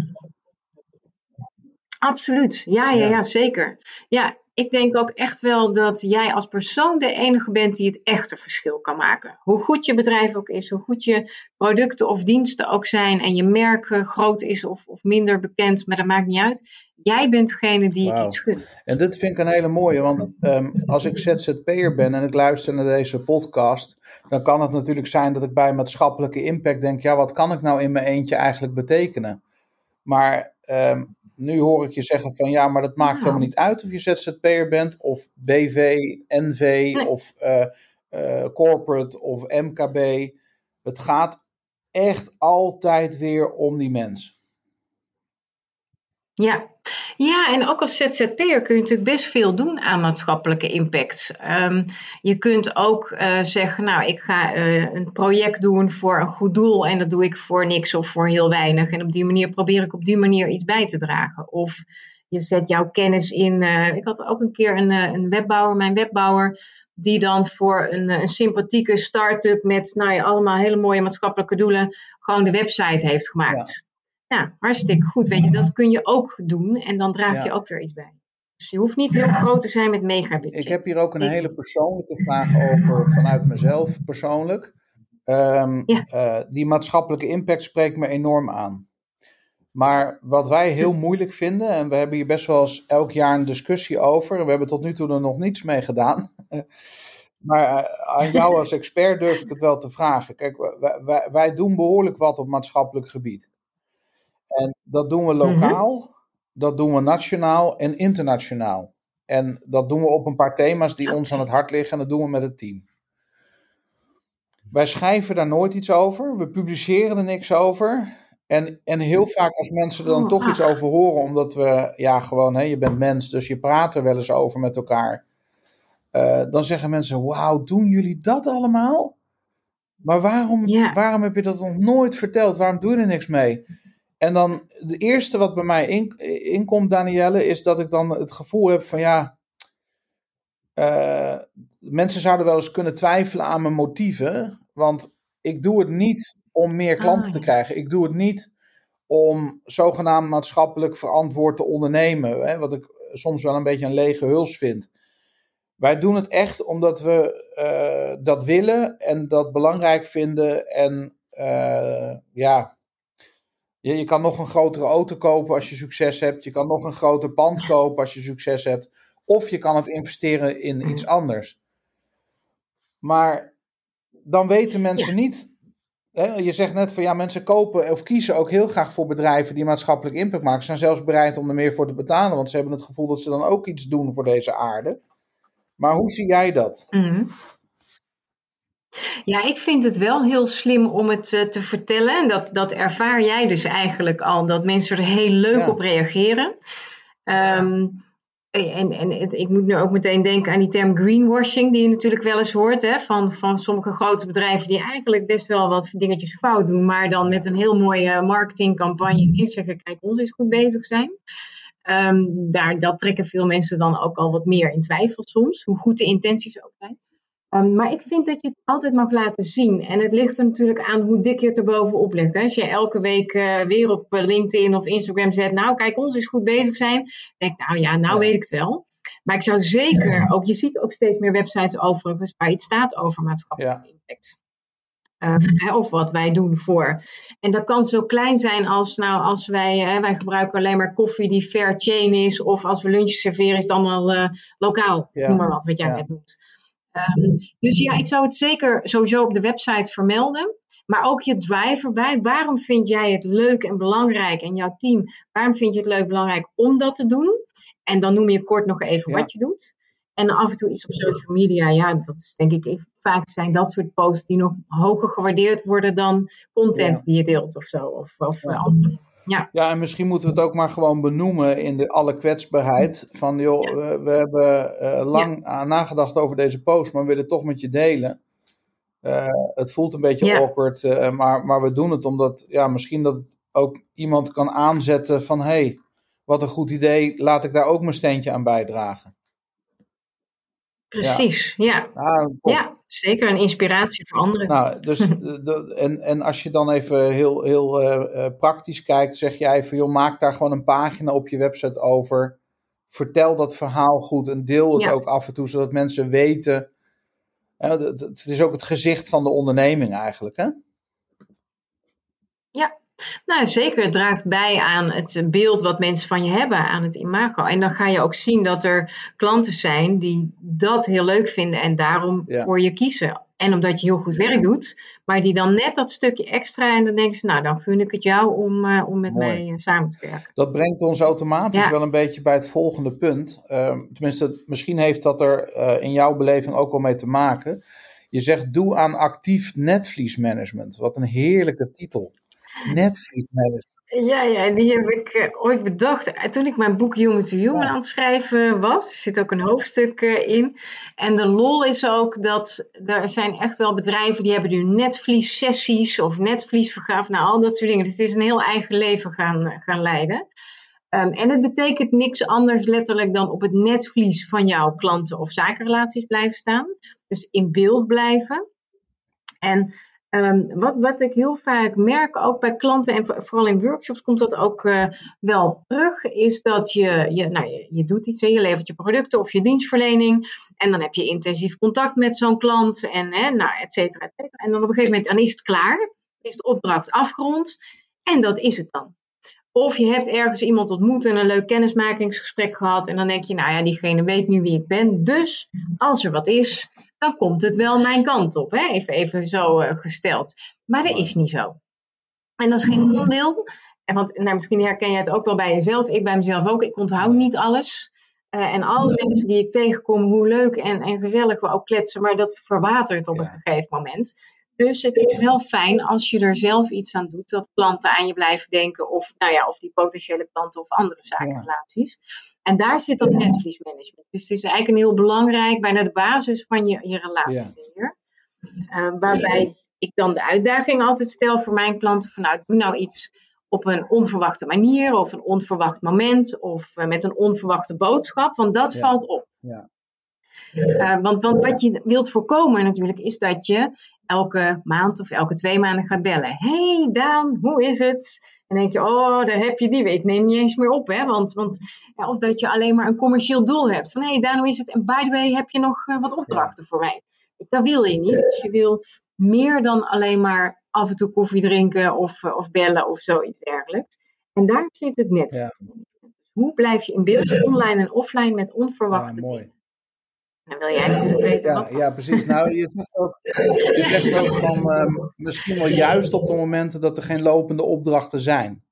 Speaker 3: Absoluut, ja, ja, ja, zeker. Ja, ik denk ook echt wel dat jij als persoon de enige bent die het echte verschil kan maken. Hoe goed je bedrijf ook is, hoe goed je producten of diensten ook zijn en je merk groot is of, of minder bekend, maar dat maakt niet uit. Jij bent degene die wow. iets gun.
Speaker 1: En dit vind ik een hele mooie, want um, als ik ZZP'er ben en ik luister naar deze podcast, dan kan het natuurlijk zijn dat ik bij maatschappelijke impact denk, ja, wat kan ik nou in mijn eentje eigenlijk betekenen? Maar um, nu hoor ik je zeggen van ja, maar dat maakt ja. helemaal niet uit of je ZZP'er bent, of BV, NV, nee. of uh, uh, corporate of MKB. Het gaat echt altijd weer om die mens.
Speaker 3: Ja. ja, en ook als ZZP'er kun je natuurlijk best veel doen aan maatschappelijke impact. Um, je kunt ook uh, zeggen, nou, ik ga uh, een project doen voor een goed doel en dat doe ik voor niks of voor heel weinig. En op die manier probeer ik op die manier iets bij te dragen. Of je zet jouw kennis in. Uh, ik had ook een keer een, een webbouwer, mijn webbouwer, die dan voor een, een sympathieke start-up met nou ja, allemaal hele mooie maatschappelijke doelen gewoon de website heeft gemaakt. Ja, hartstikke goed. Weet je, dat kun je ook doen en dan draag je ook weer iets bij. Dus je hoeft niet heel groot te zijn met megabudget.
Speaker 1: Ik heb hier ook een hele persoonlijke vraag over vanuit mezelf persoonlijk. Um, uh, die maatschappelijke impact spreekt me enorm aan. Maar wat wij heel moeilijk vinden, en we hebben hier best wel eens elk jaar een discussie over, we hebben tot nu toe er nog niets mee gedaan. maar uh, aan jou als expert durf ik het wel te vragen. Kijk, wij, wij, wij doen behoorlijk wat op maatschappelijk gebied. En dat doen we lokaal, mhm. dat doen we nationaal en internationaal. En dat doen we op een paar thema's die ons aan het hart liggen en dat doen we met het team. Wij schrijven daar nooit iets over, we publiceren er niks over. En, en heel vaak als mensen er dan toch iets over horen, omdat we, ja, gewoon, hè, je bent mens, dus je praat er wel eens over met elkaar. Uh, dan zeggen mensen: Wauw, doen jullie dat allemaal? Maar waarom, waarom heb je dat nog nooit verteld? Waarom doe je er niks mee? En dan, de eerste wat bij mij in, inkomt, Danielle, is dat ik dan het gevoel heb van ja. Uh, mensen zouden wel eens kunnen twijfelen aan mijn motieven. Want ik doe het niet om meer klanten ah, te krijgen. Ik doe het niet om zogenaamd maatschappelijk verantwoord te ondernemen. Hè, wat ik soms wel een beetje een lege huls vind. Wij doen het echt omdat we uh, dat willen en dat belangrijk vinden. En uh, ja, je, je kan nog een grotere auto kopen als je succes hebt. Je kan nog een groter pand kopen als je succes hebt. Of je kan het investeren in iets anders. Maar dan weten mensen niet. Hè, je zegt net van ja, mensen kopen of kiezen ook heel graag voor bedrijven die maatschappelijk impact maken. Ze zijn zelfs bereid om er meer voor te betalen, want ze hebben het gevoel dat ze dan ook iets doen voor deze aarde. Maar hoe zie jij dat?
Speaker 3: Mm ja, ik vind het wel heel slim om het uh, te vertellen. En dat, dat ervaar jij dus eigenlijk al, dat mensen er heel leuk op reageren. Um, en, en het, ik moet nu ook meteen denken aan die term greenwashing, die je natuurlijk wel eens hoort hè, van, van sommige grote bedrijven die eigenlijk best wel wat dingetjes fout doen, maar dan met een heel mooie marketingcampagne in zeggen: kijk, ons is goed bezig zijn. Um, daar, dat trekken veel mensen dan ook al wat meer in twijfel soms, hoe goed de intenties ook zijn. Um, maar ik vind dat je het altijd mag laten zien. En het ligt er natuurlijk aan hoe dik je het er bovenop legt. Hè. Als je elke week uh, weer op eh, LinkedIn of Instagram zet, nou kijk, ons is goed bezig zijn. Denk nou ja, nou weet ik het wel. Maar ik zou zeker, ook je ziet ook steeds meer websites overigens waar iets staat over maatschappelijke ja. impact. Uh, of wat wij doen voor. En dat kan zo klein zijn als, nou, als wij, hè, wij gebruiken alleen maar koffie die fair chain is, of als we lunch serveren is het allemaal uh, lokaal, noem maar wat, wat jij net doet. Um, dus ja, ik zou het zeker sowieso op de website vermelden. Maar ook je driver bij. Waarom vind jij het leuk en belangrijk en jouw team, waarom vind je het leuk en belangrijk om dat te doen? En dan noem je kort nog even wat je doet. En af en toe iets op social media, ja, dat is denk ik vaak zijn dat soort posts die nog hoger gewaardeerd worden dan content die je deelt of zo. Of, of andere ja.
Speaker 1: ja, en misschien moeten we het ook maar gewoon benoemen in de alle kwetsbaarheid. Van joh, we, we, hebben uh, lang nagedacht over deze post, maar we willen het toch met je delen. Uh, het voelt een beetje awkward, uh, maar, maar we doen het omdat ja, misschien dat het ook iemand kan aanzetten van hé, hey, wat een goed idee, laat ik daar ook mijn steentje aan bijdragen.
Speaker 3: Precies, ja. Ja, ja zeker een inspiratie voor anderen.
Speaker 1: Nou, dus, de, en, en als je dan even heel, heel uh, praktisch kijkt, zeg jij van joh, maak daar gewoon een pagina op je website over. Vertel dat verhaal goed en deel het ook af en toe, zodat mensen weten. het, het is ook het gezicht van de onderneming eigenlijk, hè?
Speaker 3: Ja, nou, zeker. Het draagt bij aan het beeld wat mensen van je hebben, aan het imago. En dan ga je ook zien dat er klanten zijn die dat heel leuk vinden en daarom voor je kiezen. En omdat je heel goed werk doet, maar die dan net dat stukje extra en dan denken ze, nou dan gun ik het jou om, uh, om met mij uh, samen te werken.
Speaker 1: Dat brengt ons automatisch wel een beetje bij het volgende punt. Uh, tenminste, misschien heeft dat er eh, in jouw beleving ook wel mee te maken. Je zegt doe aan actief netvliesmanagement. Wat een heerlijke titel. Netvlies
Speaker 3: Ja, ja, die heb ik uh, ooit bedacht toen ik mijn boek Human to Human aan het schrijven was. Er zit ook een hoofdstuk uh, in. En de lol is ook dat er zijn echt wel bedrijven die hebben nu netvlies-sessies of netvliesvergaven. Nou, al dat soort dingen. Dus het is een heel eigen leven gaan, gaan leiden. Um, en het betekent niks anders letterlijk dan op het netvlies van jouw klanten of zakenrelaties blijven staan. Dus in beeld blijven. En um, wat, wat ik heel vaak merk, ook bij klanten en vooral in workshops komt dat ook uh, wel terug, is dat je, je, nou, je, je doet iets, je levert je producten of je dienstverlening en dan heb je intensief contact met zo'n klant en hè, nou, et cetera, et cetera. En dan op een gegeven moment dan is het klaar, is de opdracht afgerond en dat is het dan. Of je hebt ergens iemand ontmoet en een leuk kennismakingsgesprek gehad. En dan denk je, nou ja, diegene weet nu wie ik ben. Dus als er wat is, dan komt het wel mijn kant op. Hè? Even, even zo uh, gesteld. Maar dat is niet zo. En dat is geen onwil. En want nou, misschien herken je het ook wel bij jezelf. Ik bij mezelf ook. Ik onthoud niet alles. Uh, en alle mensen die ik tegenkom, hoe leuk en, en gezellig we ook kletsen. Maar dat verwatert op een gegeven moment. Dus het is wel fijn als je er zelf iets aan doet, dat klanten aan je blijven denken, of, nou ja, of die potentiële klanten of andere zakenrelaties. En daar zit dat netvliesmanagement. Dus het is eigenlijk een heel belangrijk, bijna de basis van je, je relatiebeheer. Uh, waarbij ik dan de uitdaging altijd stel voor mijn klanten: van nou, doe nou iets op een onverwachte manier, of een onverwacht moment, of uh, met een onverwachte boodschap, want dat valt op. Ja. Uh, want, want wat je wilt voorkomen natuurlijk is dat je elke maand of elke twee maanden gaat bellen. hey Daan, hoe is het? En denk je, oh, daar heb je die week. Neem niet eens meer op, hè? Want, want ja, of dat je alleen maar een commercieel doel hebt. Van, hey Daan, hoe is het? En by the way, heb je nog uh, wat opdrachten voor mij? Dat wil je niet. Dus je wil meer dan alleen maar af en toe koffie drinken of, uh, of bellen of zoiets dergelijks. En daar zit het net. Ja. Hoe blijf je in beeld, online en offline, met onverwachte
Speaker 1: ja, mooi.
Speaker 3: dingen? Dan wil jij natuurlijk weten.
Speaker 1: Ja, ja precies. Nou, je zegt ook, je zegt ook van um, misschien wel juist op de momenten dat er geen lopende opdrachten zijn.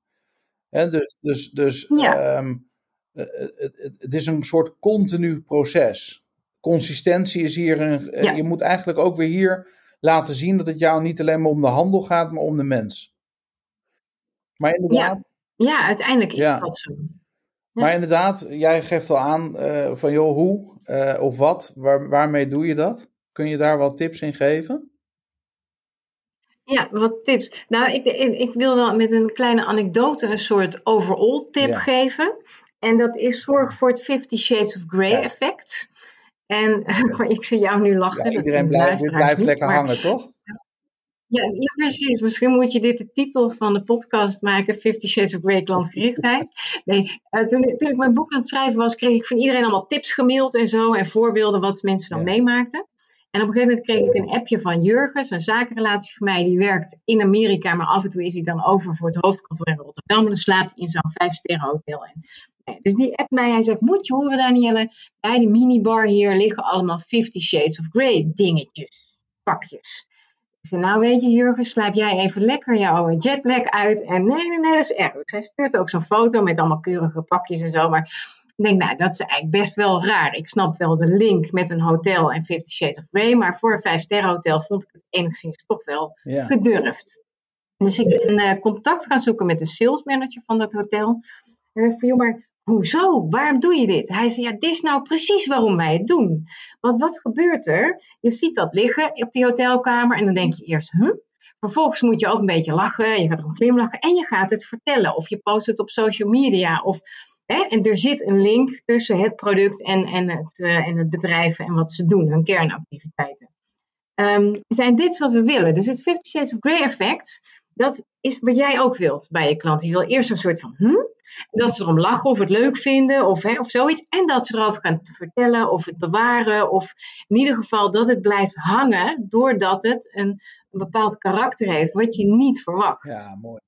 Speaker 1: Hè, dus dus, dus
Speaker 3: ja.
Speaker 1: um, het, het, is een soort continu proces. Consistentie is hier. Een, ja. Je moet eigenlijk ook weer hier laten zien dat het jou niet alleen maar om de handel gaat, maar om de mens. Maar inderdaad.
Speaker 3: Ja, ja uiteindelijk is dat zo.
Speaker 1: Maar inderdaad, jij geeft wel aan uh, van joh, hoe uh, of wat, waar, waarmee doe je dat? Kun je daar wat tips in geven?
Speaker 3: Ja, wat tips. Nou, ik, ik wil wel met een kleine anekdote een soort overall tip ja. geven. En dat is zorg voor het Fifty Shades of Grey ja. effect. En ik zie jou nu lachen.
Speaker 1: Iedereen blijft, blijft lekker
Speaker 3: maar,
Speaker 1: hangen, toch?
Speaker 3: Ja, ja, precies. Misschien moet je dit de titel van de podcast maken: Fifty Shades of Grey klantgerichtheid. Nee, uh, toen, toen ik mijn boek aan het schrijven was, kreeg ik van iedereen allemaal tips gemaild en zo. En voorbeelden wat mensen dan ja. meemaakten. En op een gegeven moment kreeg ik een appje van Jurgens, een zakenrelatie voor mij. Die werkt in Amerika, maar af en toe is hij dan over voor het hoofdkantoor in Rotterdam. En dan slaapt hij in zo'n vijf-sterren hotel. En, dus die app mij, hij zegt, moet je horen Danielle, bij de minibar hier liggen allemaal Fifty Shades of Grey dingetjes, pakjes. Zei, nou weet je Jurgen, slaap jij even lekker jouw jetlag uit. En nee, nee, nee, dat is echt. Zij stuurt ook zo'n foto met allemaal keurige pakjes en zo. Maar ik denk, nou, dat is eigenlijk best wel raar. Ik snap wel de link met een hotel en Fifty Shades of Grey. Maar voor een vijf-sterren hotel vond ik het enigszins toch wel
Speaker 1: ja.
Speaker 3: gedurfd. Dus ik ben uh, contact gaan zoeken met de salesmanager van dat hotel. En ik vroeg, maar hoezo? Waarom doe je dit? Hij zei, ja, dit is nou precies waarom wij het doen. Want wat gebeurt er? Je ziet dat liggen op die hotelkamer en dan denk je eerst, huh? Vervolgens moet je ook een beetje lachen, je gaat erom glimlachen en je gaat het vertellen. Of je post het op social media. Of, hè, en er zit een link tussen het product en, en, het, uh, en het bedrijf en wat ze doen, hun kernactiviteiten. Um, zijn dit wat we willen? Dus het 50 Shades of Grey effect, dat is wat jij ook wilt bij je klant. Je wil eerst een soort van, hm? Dat ze erom lachen of het leuk vinden of, hè, of zoiets. En dat ze erover gaan vertellen of het bewaren. Of in ieder geval dat het blijft hangen doordat het een, een bepaald karakter heeft wat je niet verwacht.
Speaker 1: Ja, mooi.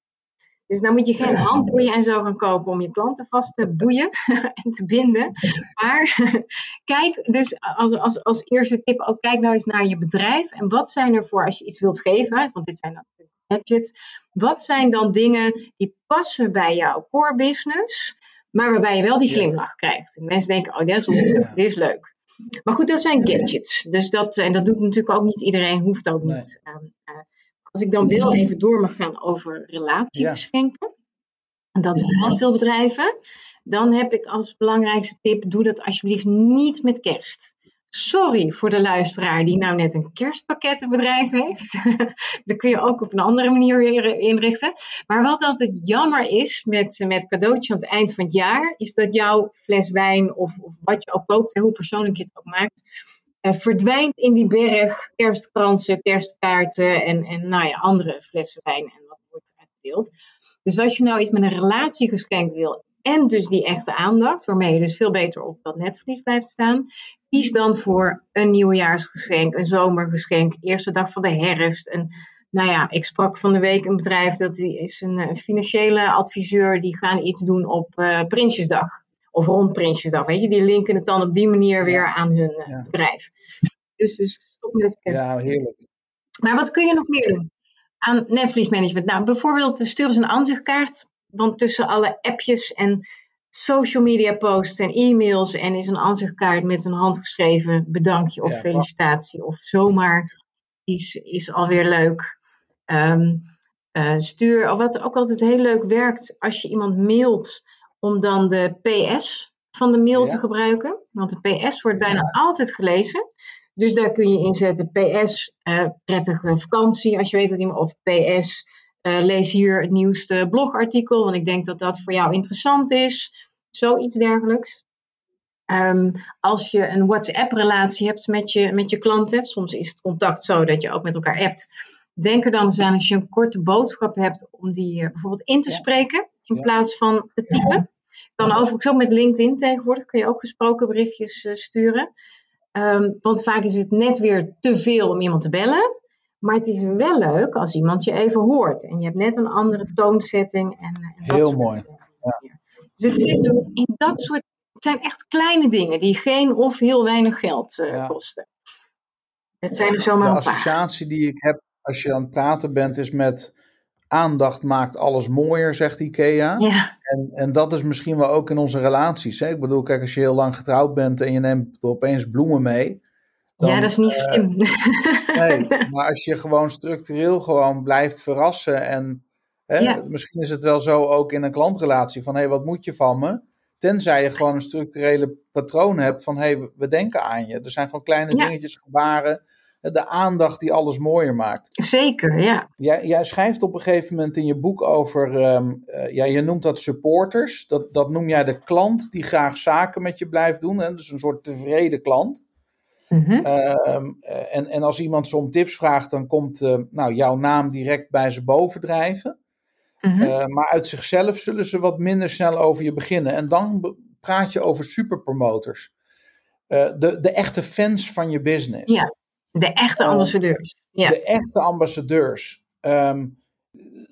Speaker 3: Dus nou moet je geen handboeien en zo gaan kopen om je klanten vast te boeien en te binden. Maar kijk, dus als, als, als eerste tip ook, kijk nou eens naar je bedrijf. En wat zijn er voor als je iets wilt geven, want dit zijn natuurlijk gadgets. Wat zijn dan dingen die passen bij jouw core business, maar waarbij je wel die glimlach krijgt? En mensen denken, oh, dat is leuk, dit is leuk. Maar goed, dat zijn gadgets. Dus dat, en dat doet natuurlijk ook niet iedereen, hoeft ook niet. Nee. Um, uh, Als ik dan wel even door mag gaan over relatiegeschenken. En dat doen heel veel bedrijven. Dan heb ik als belangrijkste tip, doe dat alsjeblieft niet met kerst. Sorry voor de luisteraar die nou net een kerstpakkettenbedrijf heeft. dat kun je ook op een andere manier inrichten. Maar wat altijd jammer is met, met cadeautje aan het eind van het jaar, is dat jouw fles wijn of, of wat je ook koopt, hoe persoonlijk je het ook maakt, uh, verdwijnt in die berg kerstkransen, kerstkaarten en, en nou ja, andere flessen wijn en wat wordt uitgedeeld. Dus als je nou iets met een relatie geschenkt wil en dus die echte aandacht, waarmee je dus veel beter op dat netvlies blijft staan, kies dan voor een nieuwjaarsgeschenk, een zomergeschenk, eerste dag van de herfst. En, nou ja, ik sprak van de week een bedrijf, dat is een, een financiële adviseur, die gaan iets doen op uh, Prinsjesdag. Of rond Prinsjesdag, weet je, die linken het dan op die manier weer aan hun uh, bedrijf. Dus, dus stop met het
Speaker 1: Ja, heerlijk.
Speaker 3: Maar wat kun je nog meer doen aan netvliesmanagement? Nou, bijvoorbeeld stuur ze een aanzichtkaart want tussen alle appjes en social media posts en e-mails en is een aanzichtkaart met een handgeschreven bedankje of felicitatie of zomaar is, is alweer leuk. Um, uh, stuur, wat ook altijd heel leuk werkt als je iemand mailt, om dan de PS van de mail te gebruiken. Want de PS wordt bijna altijd gelezen. Dus daar kun je inzetten PS, uh, prettige vakantie als je weet dat iemand, of PS, uh, lees hier het nieuwste blogartikel, want ik denk dat dat voor jou interessant is. Zoiets dergelijks. Um, als je een WhatsApp-relatie hebt met je, met je klanten, soms is het contact zo dat je ook met elkaar appt. Denk er dan eens aan als je een korte boodschap hebt om die uh, bijvoorbeeld in te ja. spreken in ja. plaats van te typen. Kan overigens ook met LinkedIn tegenwoordig, kun je ook gesproken berichtjes uh, sturen. Um, want vaak is het net weer te veel om iemand te bellen. Maar het is wel leuk als iemand je even hoort. En je hebt net een andere toonzetting. En, en
Speaker 1: Heel mooi. Ja.
Speaker 3: Dus het zit in dat soort. Het zijn echt kleine dingen die geen of heel weinig geld uh, ja. kosten. Het zijn er zomaar
Speaker 1: De
Speaker 3: een paar.
Speaker 1: associatie die ik heb als je aan het praten bent is met aandacht maakt alles mooier, zegt Ikea.
Speaker 3: Ja.
Speaker 1: En, en dat is misschien wel ook in onze relaties. Hè? Ik bedoel, kijk, als je heel lang getrouwd bent en je neemt opeens bloemen mee.
Speaker 3: Dan, ja, dat is niet
Speaker 1: uh,
Speaker 3: slim.
Speaker 1: Nee, maar als je gewoon structureel gewoon blijft verrassen en hè,
Speaker 3: Ja.
Speaker 1: misschien is het wel zo ook in een klantrelatie van hé, hey, wat moet je van me? Tenzij je gewoon een structurele patroon hebt van hé, hey, we denken aan je. Er zijn gewoon kleine
Speaker 3: Ja.
Speaker 1: dingetjes, gebaren, de aandacht die alles mooier maakt.
Speaker 3: Zeker, ja.
Speaker 1: Jij, jij schrijft op een gegeven moment in je boek over, ehm, eh, ja, je noemt dat supporters. Dat, dat noem jij de klant die graag zaken met je blijft doen. Hè? Dus een soort tevreden klant.
Speaker 3: Mhm.
Speaker 1: Ehm, eh, en, en als iemand ze om tips vraagt, dan komt eh, nou, jouw naam direct bij ze bovendrijven.
Speaker 3: Mhm.
Speaker 1: Eh, maar uit zichzelf zullen ze wat minder snel over je beginnen. En dan praat je over superpromoters. De, de echte fans van je business.
Speaker 3: Ja. De echte
Speaker 1: Oh.
Speaker 3: ambassadeurs. Ja.
Speaker 1: De echte ambassadeurs. Ehm,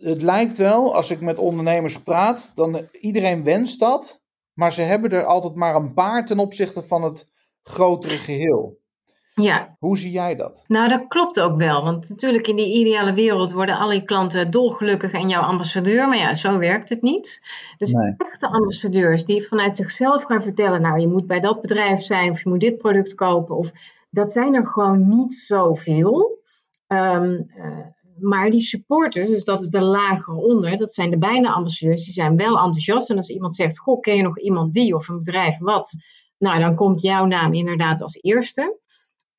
Speaker 1: het lijkt wel, als ik met ondernemers praat, dan iedereen wenst dat. Maar ze hebben er altijd maar een paar ten opzichte van het grotere geheel.
Speaker 3: Ja.
Speaker 1: Hoe zie jij dat?
Speaker 3: Nou, dat klopt ook wel. Want natuurlijk in die ideale wereld worden alle je klanten dolgelukkig en jouw ambassadeur. Maar ja, zo werkt het niet. Dus
Speaker 1: Nee.
Speaker 3: echte ambassadeurs die vanuit zichzelf gaan vertellen... nou, je moet bij dat bedrijf zijn of je moet dit product kopen. Of, dat zijn er gewoon niet zoveel. Eh, maar die supporters, dus dat is de lager onder... dat zijn de bijna ambassadeurs, die zijn wel enthousiast. En als iemand zegt, goh, ken je nog iemand die of een bedrijf wat... Nou, dan komt jouw naam inderdaad als eerste.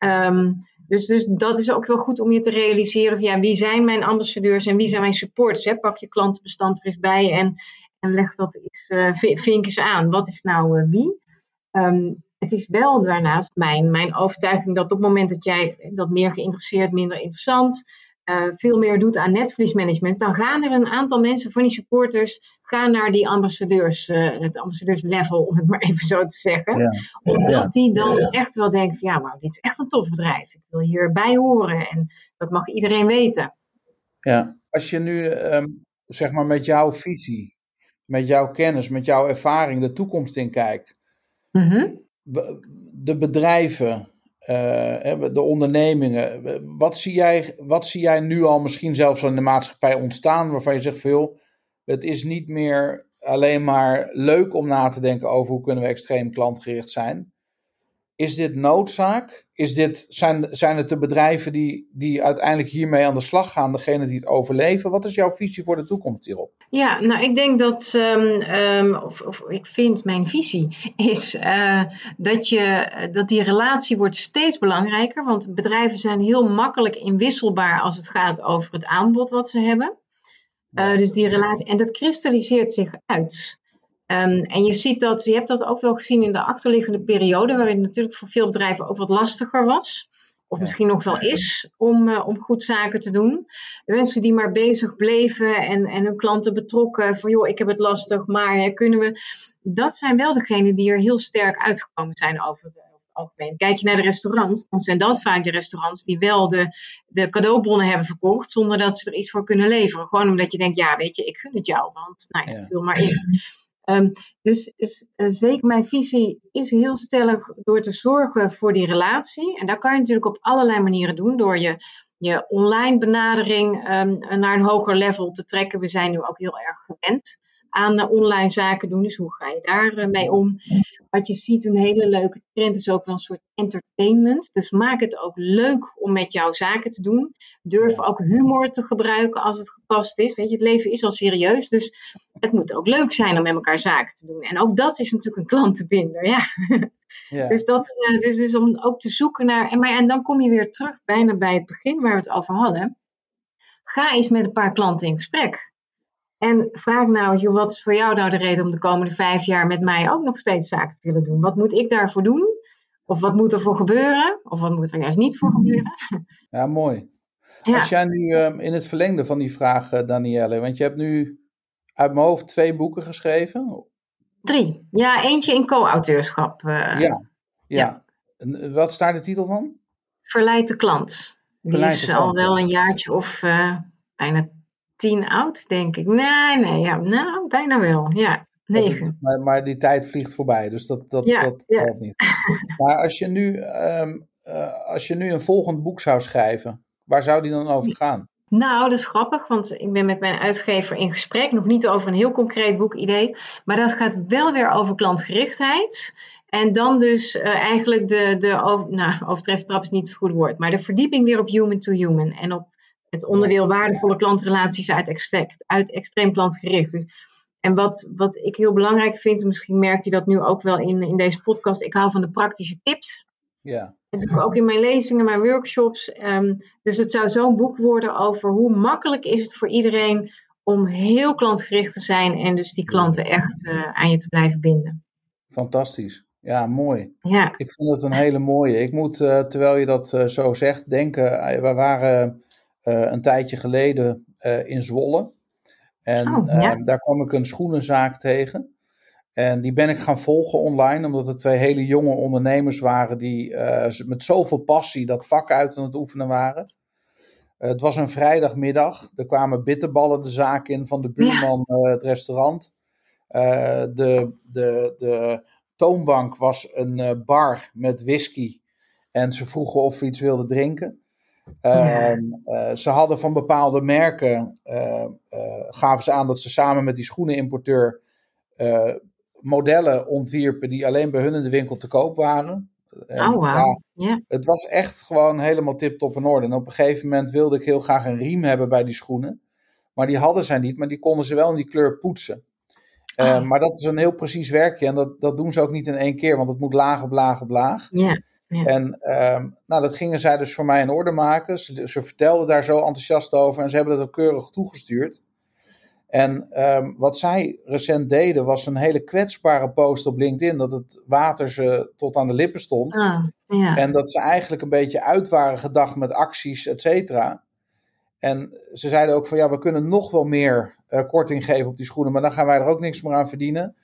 Speaker 3: Ehm, dus, dus dat is ook wel goed om je te realiseren van ja, wie zijn mijn ambassadeurs en wie zijn mijn supporters. Hè? Pak je klantenbestand er eens bij en, en leg dat eens, eh, vi- vink eens aan. Wat is nou eh, wie? Ehm, het is wel daarnaast mijn, mijn overtuiging dat op het moment dat jij dat meer geïnteresseerd, minder interessant, veel meer doet aan netvliesmanagement, dan gaan er een aantal mensen van die supporters gaan naar die ambassadeurs, eh, het ambassadeurslevel, om het maar even zo te zeggen
Speaker 1: Ja.
Speaker 3: omdat
Speaker 1: Ja.
Speaker 3: die dan echt wel denken van ja, maar dit is echt een tof bedrijf. Ik wil hierbij horen en dat mag iedereen weten.
Speaker 1: Ja. Als je nu, ehm, zeg maar, met jouw visie, met jouw kennis, met jouw ervaring de toekomst in kijkt.
Speaker 3: Mhm.
Speaker 1: De bedrijven, eh, de ondernemingen. Wat zie, jij, wat zie jij nu al misschien zelfs in de maatschappij ontstaan waarvan je zegt veel, het is niet meer alleen maar leuk om na te denken over hoe kunnen we extreem klantgericht zijn. Is dit noodzaak? Is dit, zijn, zijn het de bedrijven die, die uiteindelijk hiermee aan de slag gaan, degene die het overleven? Wat is jouw visie voor de toekomst hierop?
Speaker 3: Ja, nou ik denk dat, um, um, of, of, ik vind mijn visie is uh, dat, je, dat die relatie wordt steeds belangrijker. Want bedrijven zijn heel makkelijk inwisselbaar als het gaat over het aanbod wat ze hebben. Uh, dus die relatie, en dat kristalliseert zich uit. Um, en je ziet dat, je hebt dat ook wel gezien in de achterliggende periode, waarin het natuurlijk voor veel bedrijven ook wat lastiger was. Of misschien nog wel is om, uh, om goed zaken te doen. De mensen die maar bezig bleven en, en hun klanten betrokken van joh, ik heb het lastig, maar hè, kunnen we. Dat zijn wel degenen die er heel sterk uitgekomen zijn over het, algemeen. Kijk je naar de restaurants, dan zijn dat vaak de restaurants die wel de, de cadeaubonnen hebben verkocht, zonder dat ze er iets voor kunnen leveren. Gewoon omdat je denkt, ja, weet je, ik gun het jou, want nou ja, vul maar in. Um, dus, dus uh, zeker mijn visie is heel stellig door te zorgen voor die relatie. En dat kan je natuurlijk op allerlei manieren doen. Door je, je online benadering um, naar een hoger level te trekken. We zijn nu ook heel erg gewend aan uh, online zaken doen. Dus hoe ga je daar uh, mee om? Wat je ziet, een hele leuke trend is ook wel een soort entertainment. Dus maak het ook leuk om met jouw zaken te doen. Durf ook humor te gebruiken als het gepast is. Weet je, het leven is al serieus, dus het moet ook leuk zijn om met elkaar zaken te doen. En ook dat is natuurlijk een klantenbinder, ja. ja. Dus, dat, uh, dus, dus om ook te zoeken naar... En, maar, en dan kom je weer terug bijna bij het begin waar we het over hadden. Ga eens met een paar klanten in gesprek. En vraag nou, joh, wat is voor jou nou de reden om de komende vijf jaar met mij ook nog steeds zaken te willen doen? Wat moet ik daarvoor doen? Of wat moet er voor gebeuren? Of wat moet er juist niet voor gebeuren?
Speaker 1: Ja, mooi. Ja. Als jij nu um, in het verlengde van die vraag, uh, Danielle, want je hebt nu uit mijn hoofd twee boeken geschreven.
Speaker 3: Drie. Ja, eentje in co-auteurschap. Uh,
Speaker 1: ja. ja. ja. En, wat staat de titel van?
Speaker 3: Verleid de klant. Die is al wel een jaartje of uh, bijna tien oud, denk ik. Nee, nee, ja, nou, bijna wel, ja. Negen.
Speaker 1: Maar, maar die tijd vliegt voorbij, dus dat, dat, ja, dat ja. niet. Maar als je, nu, um, uh, als je nu een volgend boek zou schrijven, waar zou die dan over gaan?
Speaker 3: Nou, dat is grappig, want ik ben met mijn uitgever in gesprek. Nog niet over een heel concreet boekidee. Maar dat gaat wel weer over klantgerichtheid. En dan dus uh, eigenlijk de, de over, nou, overtreffend trap is niet het goede woord. Maar de verdieping weer op human to human. En op het onderdeel waardevolle klantrelaties uit, extreem, uit extreem klantgericht. Dus, en wat, wat ik heel belangrijk vind, misschien merk je dat nu ook wel in, in deze podcast, ik hou van de praktische tips.
Speaker 1: Ja.
Speaker 3: Dat doe ik ook in mijn lezingen, mijn workshops. Um, dus het zou zo'n boek worden over hoe makkelijk is het voor iedereen om heel klantgericht te zijn en dus die klanten echt uh, aan je te blijven binden.
Speaker 1: Fantastisch. Ja, mooi.
Speaker 3: Ja.
Speaker 1: Ik vind het een hele mooie. Ik moet, uh, terwijl je dat uh, zo zegt, denken. we waren een tijdje geleden uh, in Zwolle. En oh, ja. uh, daar kwam ik een schoenenzaak tegen. En die ben ik gaan volgen online, omdat het twee hele jonge ondernemers waren die met zoveel passie dat vak uit aan het oefenen waren. het was een vrijdagmiddag. Er kwamen bitterballen de zaak in van de buurman ja. het restaurant. de, de, de toonbank was een bar met whisky. En ze vroegen of we iets wilden drinken. Ja. Uh, ze hadden van bepaalde merken, uh, uh, gaven ze aan dat ze samen met die schoenenimporteur modellen ontwierpen die alleen bij hun in de winkel te koop waren.
Speaker 3: En, oh, wow. ja, yeah.
Speaker 1: Het was echt gewoon helemaal tip-top in orde. En op een gegeven moment wilde ik heel graag een riem hebben bij die schoenen. Maar die hadden zij niet, maar die konden ze wel in die kleur poetsen. Oh. Maar dat is een heel precies werkje en dat, dat doen ze ook niet in één keer, want het moet laag op laag op laag.
Speaker 3: Yeah.
Speaker 1: Ja. En um, nou, dat gingen zij dus voor mij in orde maken. Ze, ze vertelden daar zo enthousiast over en ze hebben dat ook keurig toegestuurd. En um, wat zij recent deden was een hele kwetsbare post op LinkedIn. Dat het water ze tot aan de lippen stond.
Speaker 3: Ah, ja.
Speaker 1: En dat ze eigenlijk een beetje uit waren gedacht met acties, et cetera. En ze zeiden ook van ja, we kunnen nog wel meer uh, korting geven op die schoenen. Maar dan gaan wij er ook niks meer aan verdienen.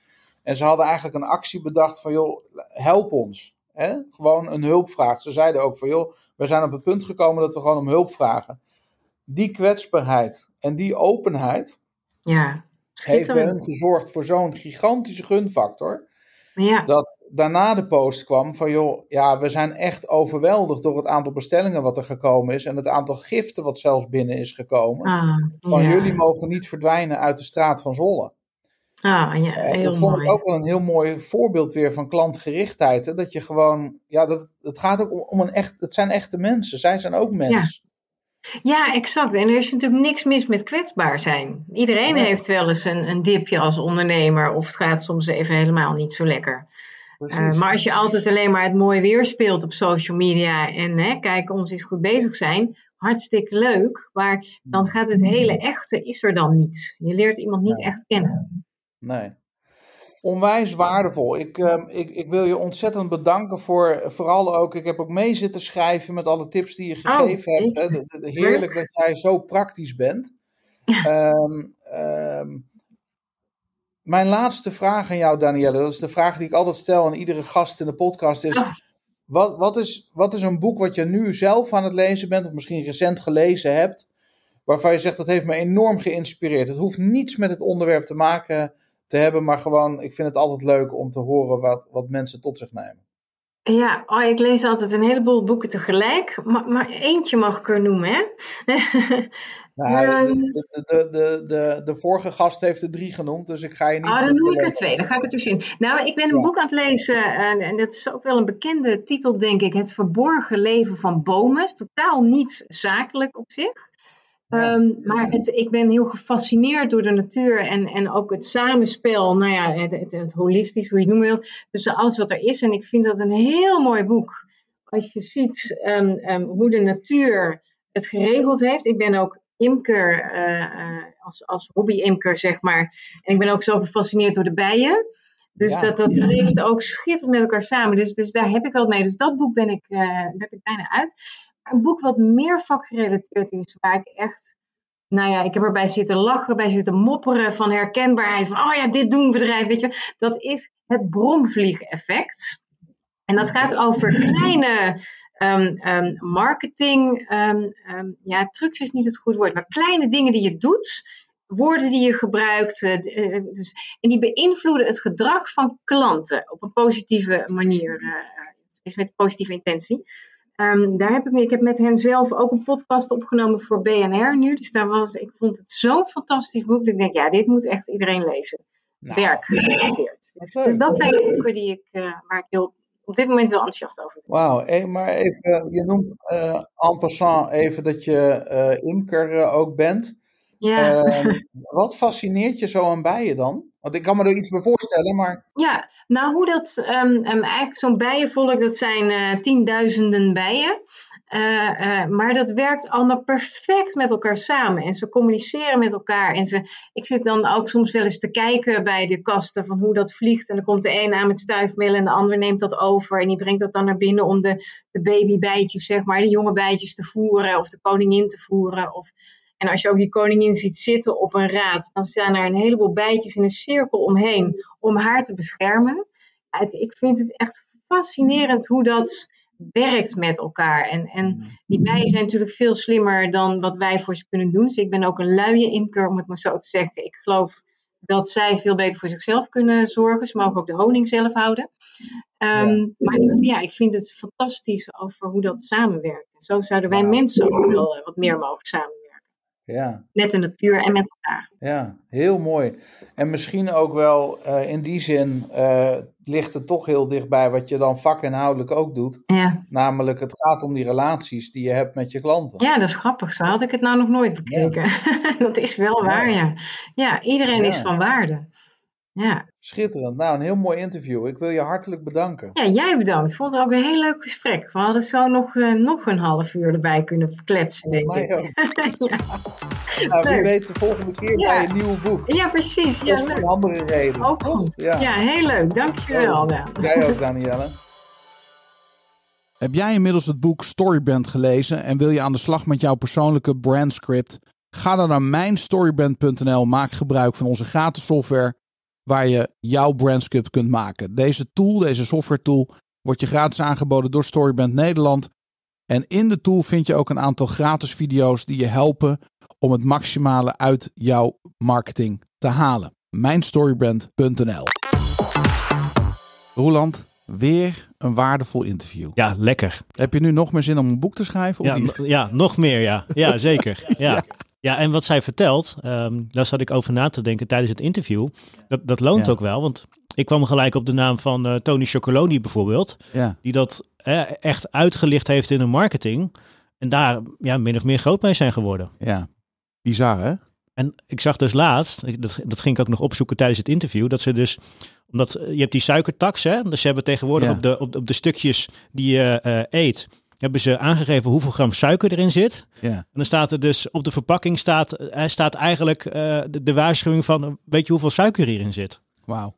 Speaker 1: En ze hadden eigenlijk een actie bedacht van joh, help ons. Hè? Gewoon een hulpvraag. Ze zeiden ook van joh, we zijn op het punt gekomen dat we gewoon om hulp vragen. Die kwetsbaarheid en die openheid
Speaker 3: ja,
Speaker 1: heeft bij hun gezorgd voor zo'n gigantische gunfactor.
Speaker 3: Ja.
Speaker 1: Dat daarna de post kwam van joh, ja, we zijn echt overweldigd door het aantal bestellingen wat er gekomen is. En het aantal giften wat zelfs binnen is gekomen.
Speaker 3: Ah,
Speaker 1: van
Speaker 3: ja.
Speaker 1: jullie mogen niet verdwijnen uit de straat van Zolle.
Speaker 3: Ah, ja,
Speaker 1: Eh,
Speaker 3: heel
Speaker 1: dat vond
Speaker 3: mooi.
Speaker 1: ik ook wel een heel mooi voorbeeld weer van klantgerichtheid. Hè? Dat je gewoon, ja, dat, het gaat ook om, om een echt, het zijn echte mensen. Zij zijn ook mens.
Speaker 3: Ja, exact. En er is natuurlijk niks mis met kwetsbaar zijn. Iedereen heeft wel eens een, een dipje als ondernemer, of het gaat soms even helemaal niet zo lekker. Eh, maar als je altijd alleen maar het mooie weer speelt op social media en hè, kijk, ons is goed bezig zijn, hartstikke leuk. Maar dan gaat het hele echte is er dan niet. Je leert iemand niet echt kennen.
Speaker 1: Nee. Onwijs waardevol. Ik, ehm, ik, ik wil je ontzettend bedanken voor vooral ook. Ik heb ook mee zitten schrijven met alle tips die je gegeven hebt. De- de- Heerlijk dat jij zo praktisch bent. Ehm, ehm, mijn laatste vraag aan jou, Danielle, dat is de vraag die ik altijd stel aan iedere gast in de podcast, is: wat, wat, is wat is een boek wat je nu zelf aan het lezen bent, of misschien recent gelezen hebt, waarvan je zegt dat heeft me enorm geïnspireerd? Het hoeft niets met het onderwerp te maken te hebben, maar gewoon, ik vind het altijd leuk om te horen wat, wat mensen tot zich nemen.
Speaker 3: Ja, oh, ik lees altijd een heleboel boeken tegelijk, maar, maar eentje mag ik er noemen, hè?
Speaker 1: Nou,
Speaker 3: Ehm.
Speaker 1: de, de, de, de, de, vorige gast heeft er drie genoemd, dus ik ga je niet.
Speaker 3: Oh, dan noem ik er twee. Dan ga ik er tussenin. Nou, ik ben een
Speaker 1: Ja.
Speaker 3: boek aan het lezen. En, en dat is ook wel een bekende titel, denk ik. Het verborgen leven van bomen. Totaal niet zakelijk op zich. Ehm, maar het, ik ben heel gefascineerd door de natuur en, en ook het samenspel, nou ja, het, het, het holistisch, hoe je het noemen wilt, tussen alles wat er is. En ik vind dat een heel mooi boek. Als je ziet ehm, ehm, hoe de natuur het geregeld heeft. Ik ben ook imker, eh, eh, als, als hobby-imker, zeg maar. En ik ben ook zo gefascineerd door de bijen. Dus
Speaker 1: Ja.
Speaker 3: dat, dat leeft ook schitterend met elkaar samen. Dus, dus daar heb ik wat mee. Dus dat boek ben ik, eh, heb ik bijna uit. Een boek wat meer vakgerelateerd is, waar ik echt, nou ja, ik heb erbij zitten lachen, bij zitten mopperen van herkenbaarheid. Van, oh ja, dit doen bedrijf, weet je. Dat is het bromvliegeffect. En dat gaat over kleine ehm, ehm, marketing, ehm, ja, trucs is niet het goede woord, maar kleine dingen die je doet, woorden die je gebruikt, eh, eh, dus, en die beïnvloeden het gedrag van klanten op een positieve manier, is met positieve intentie. Ehm, daar heb ik, ik heb met hen zelf ook een podcast opgenomen voor BNR nu. Dus daar was, ik vond het zo'n fantastisch boek. Dat ik denk, ja, dit moet echt iedereen lezen.
Speaker 1: Nou,
Speaker 3: Werk gerelateerd. Dus, dus dat zijn de boeken die ik, eh, waar ik heel, op dit moment wel enthousiast over ben.
Speaker 1: Wauw, eh, maar even, je noemt eh en passant even dat je imker ook bent.
Speaker 3: Ja.
Speaker 1: Ehm, wat fascineert je zo aan bijen dan? Want ik kan me er iets bij voorstellen, maar
Speaker 3: Ja, nou hoe dat, ehm, ehm, eigenlijk zo'n bijenvolk, dat zijn eh, tienduizenden bijen. Eh, eh, maar dat werkt allemaal perfect met elkaar samen. En ze communiceren met elkaar. En ze, ik zit dan ook soms wel eens te kijken bij de kasten van hoe dat vliegt. En dan komt de een aan met stuifmeel en de ander neemt dat over. En die brengt dat dan naar binnen om de, de babybijtjes, zeg maar, de jonge bijtjes te voeren. Of de koningin te voeren. Of, en als je ook die koningin ziet zitten op een raad, dan staan er een heleboel bijtjes in een cirkel omheen om haar te beschermen. Het- ik vind het echt fascinerend hoe dat werkt met elkaar. En, en die bijen zijn natuurlijk veel slimmer dan wat wij voor ze kunnen doen. Dus ik ben ook een luie imker, om het maar zo te zeggen. Ik geloof dat zij veel beter voor zichzelf kunnen zorgen. Ze mogen ook de honing zelf houden. Ehm, Maar ja, ik vind het fantastisch over hoe dat samenwerkt. En zo zouden wij mensen ook wel eh, wat meer mogen samenwerken.
Speaker 1: Ja,
Speaker 3: Met de natuur en met elkaar.
Speaker 1: ja, heel mooi. En misschien ook wel eh, in die zin eh, ligt het toch heel dichtbij wat je dan vakinhoudelijk ook doet.
Speaker 3: Ja.
Speaker 1: Namelijk, het gaat om die relaties die je hebt met je klanten.
Speaker 3: Ja, dat is grappig. Zo had ik het nou nog nooit bekeken. dat is wel
Speaker 1: Ja.
Speaker 3: waar, ja. Ja, iedereen is van waarde. Ja.
Speaker 1: Schitterend. Nou, een heel mooi interview. Ik wil je hartelijk bedanken.
Speaker 3: ja, jij bedankt. Ik vond het ook een heel leuk gesprek. We hadden zo nog, eh, nog een half uur erbij kunnen kletsen, denk
Speaker 1: Mij
Speaker 3: ik.
Speaker 1: ook.
Speaker 3: ja.
Speaker 1: Nou, wie weet de volgende keer
Speaker 3: Ja.
Speaker 1: bij een nieuw boek.
Speaker 3: ja, precies. Ja,
Speaker 1: of een andere reden.
Speaker 3: Ook goed.
Speaker 1: Ja.
Speaker 3: Ja, heel leuk. Dankjewel, Daan.
Speaker 1: Jij ook, Danielle.
Speaker 4: Heb jij inmiddels het boek Storyband gelezen en wil je aan de slag met jouw persoonlijke brandscript? Ga dan naar mijnstoryband.nl. Maak gebruik van onze gratis software waar je jouw brandscript kunt maken. Deze tool, deze software tool, wordt je gratis aangeboden door Storyband Nederland. En in de tool vind je ook een aantal gratis video's die je helpen om het maximale uit jouw marketing te halen. Mijnstoryband.nl. Roland, weer een waardevol interview.
Speaker 2: Ja, lekker.
Speaker 4: Heb je nu nog meer zin om een boek te schrijven? Of
Speaker 2: Ja,
Speaker 4: niet?
Speaker 2: ja, nog meer, ja. Ja, zeker. Ja. Ja, en wat zij vertelt, ehm, daar zat ik over na te denken tijdens het interview. Dat, dat loont
Speaker 1: Ja.
Speaker 2: ook wel, want ik kwam gelijk op de naam van eh, Tony Chocoloni bijvoorbeeld.
Speaker 1: Ja.
Speaker 2: Die dat eh, echt uitgelicht heeft in de marketing. En daar ja, min of meer groot mee zijn geworden.
Speaker 1: Ja. Bizar, hè?
Speaker 2: En ik zag dus laatst, dat, dat ging ik ook nog opzoeken tijdens het interview, dat ze dus, omdat eh, je hebt die suikertax, hè, dus ze hebben tegenwoordig
Speaker 1: Ja.
Speaker 2: op, de, op, op de stukjes die je eh, eet, hebben ze aangegeven hoeveel gram suiker erin zit.
Speaker 1: Ja.
Speaker 2: En dan staat er dus op de verpakking staat, eh, staat eigenlijk eh, de, de waarschuwing van, weet je hoeveel suiker hierin zit?
Speaker 1: Wauw.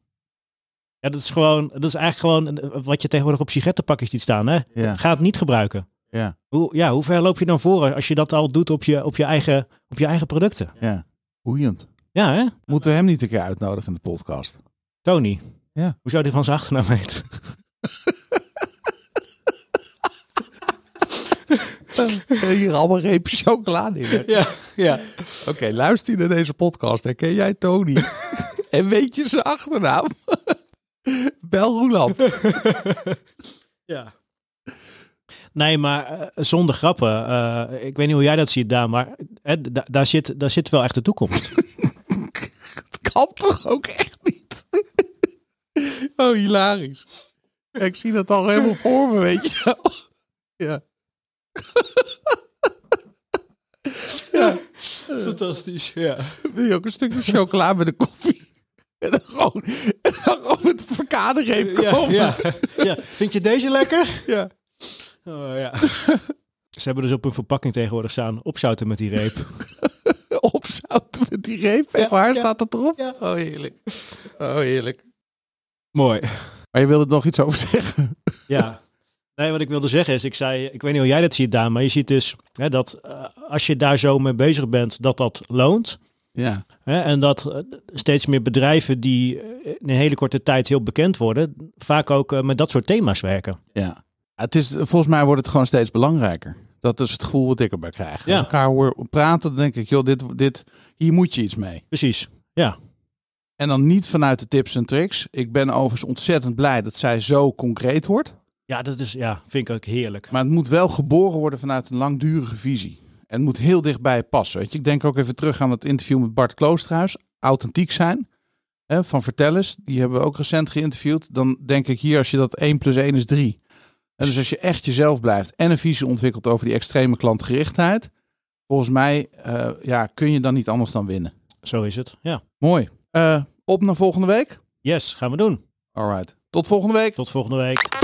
Speaker 2: Ja, dat is gewoon, dat is eigenlijk gewoon eh, wat je tegenwoordig op sigarettenpakjes ziet staan, hè?
Speaker 1: Ja.
Speaker 2: Ga het niet gebruiken.
Speaker 1: Ja.
Speaker 2: Hoe, ja, hoe ver loop je dan voor als je dat al doet op je, op je, eigen, op je eigen producten?
Speaker 1: Ja. Boeiend.
Speaker 2: Ja, hè?
Speaker 1: Moeten we hem niet een keer uitnodigen in de podcast?
Speaker 2: Tony.
Speaker 1: Ja.
Speaker 2: Hoe zou die van zijn achternaam weten?
Speaker 1: Hier allemaal reepjes chocolade in. hè?
Speaker 2: Ja, ja.
Speaker 1: Oké, luister je naar deze podcast. Herken jij Tony? en weet je zijn achternaam? Bel Roeland.
Speaker 2: ja. Nee, maar eh, zonder grappen. eh, ik weet niet hoe jij dat ziet, Daan, maar eh, da- daar, zit, daar zit wel echt de toekomst.
Speaker 1: Het kan toch ook echt niet? oh, hilarisch. Ja, ik zie dat al helemaal voor me, weet je wel. Ja.
Speaker 2: Fantastisch, ja.
Speaker 1: Wil je ook een stukje chocola met de koffie? En dan gewoon, en dan gewoon met de verkaderreep
Speaker 2: Ja,
Speaker 1: komen.
Speaker 2: ja, ja. Vind je deze lekker?
Speaker 1: ja.
Speaker 2: Oh, ja. Ze hebben dus op hun verpakking tegenwoordig staan opzouten met die reep.
Speaker 1: Opzouten met die reep. Echt waar,
Speaker 2: ja.
Speaker 1: staat dat erop?
Speaker 2: Ja.
Speaker 1: Oh, heerlijk. Oh, heerlijk.
Speaker 2: Mooi.
Speaker 1: Maar je wilde er nog iets over zeggen?
Speaker 2: Ja. Nee, wat ik wilde zeggen is, ik zei, ik weet niet hoe jij dat ziet, Daan, maar je ziet dus hè, dat eh, als je daar zo mee bezig bent, dat dat loont.
Speaker 1: Ja.
Speaker 2: Hè, en dat eh, steeds meer bedrijven die eh, in een hele korte tijd heel bekend worden, vaak ook met dat soort thema's werken.
Speaker 1: Ja. Het is, volgens mij wordt het gewoon steeds belangrijker. Dat is het gevoel wat ik erbij krijg.
Speaker 2: Ja.
Speaker 1: Als ik elkaar hoor praten, dan denk ik, joh, dit, dit, hier moet je iets mee.
Speaker 2: Precies. Ja.
Speaker 1: En dan niet vanuit de tips en tricks. Ik ben overigens ontzettend blij dat zij zo concreet wordt.
Speaker 2: Ja, dat is, ja, vind ik ook heerlijk.
Speaker 1: Maar het moet wel geboren worden vanuit een langdurige visie. En het moet heel dichtbij passen. Weet je? Ik denk ook even terug aan het interview met Bart Kloosterhuis. Authentiek zijn. Hè, van Vertel eens. Die hebben we ook recent geïnterviewd. Dan denk ik hier, als je dat 1 plus 1 is 3. En dus als je echt jezelf blijft en een visie ontwikkelt over die extreme klantgerichtheid. Volgens mij eh, ja, kun je dan niet anders dan winnen.
Speaker 2: Zo is het. Ja.
Speaker 1: Mooi. Eh, op naar volgende week.
Speaker 2: Yes, gaan we doen.
Speaker 1: Alright. Tot volgende week.
Speaker 2: Tot volgende week.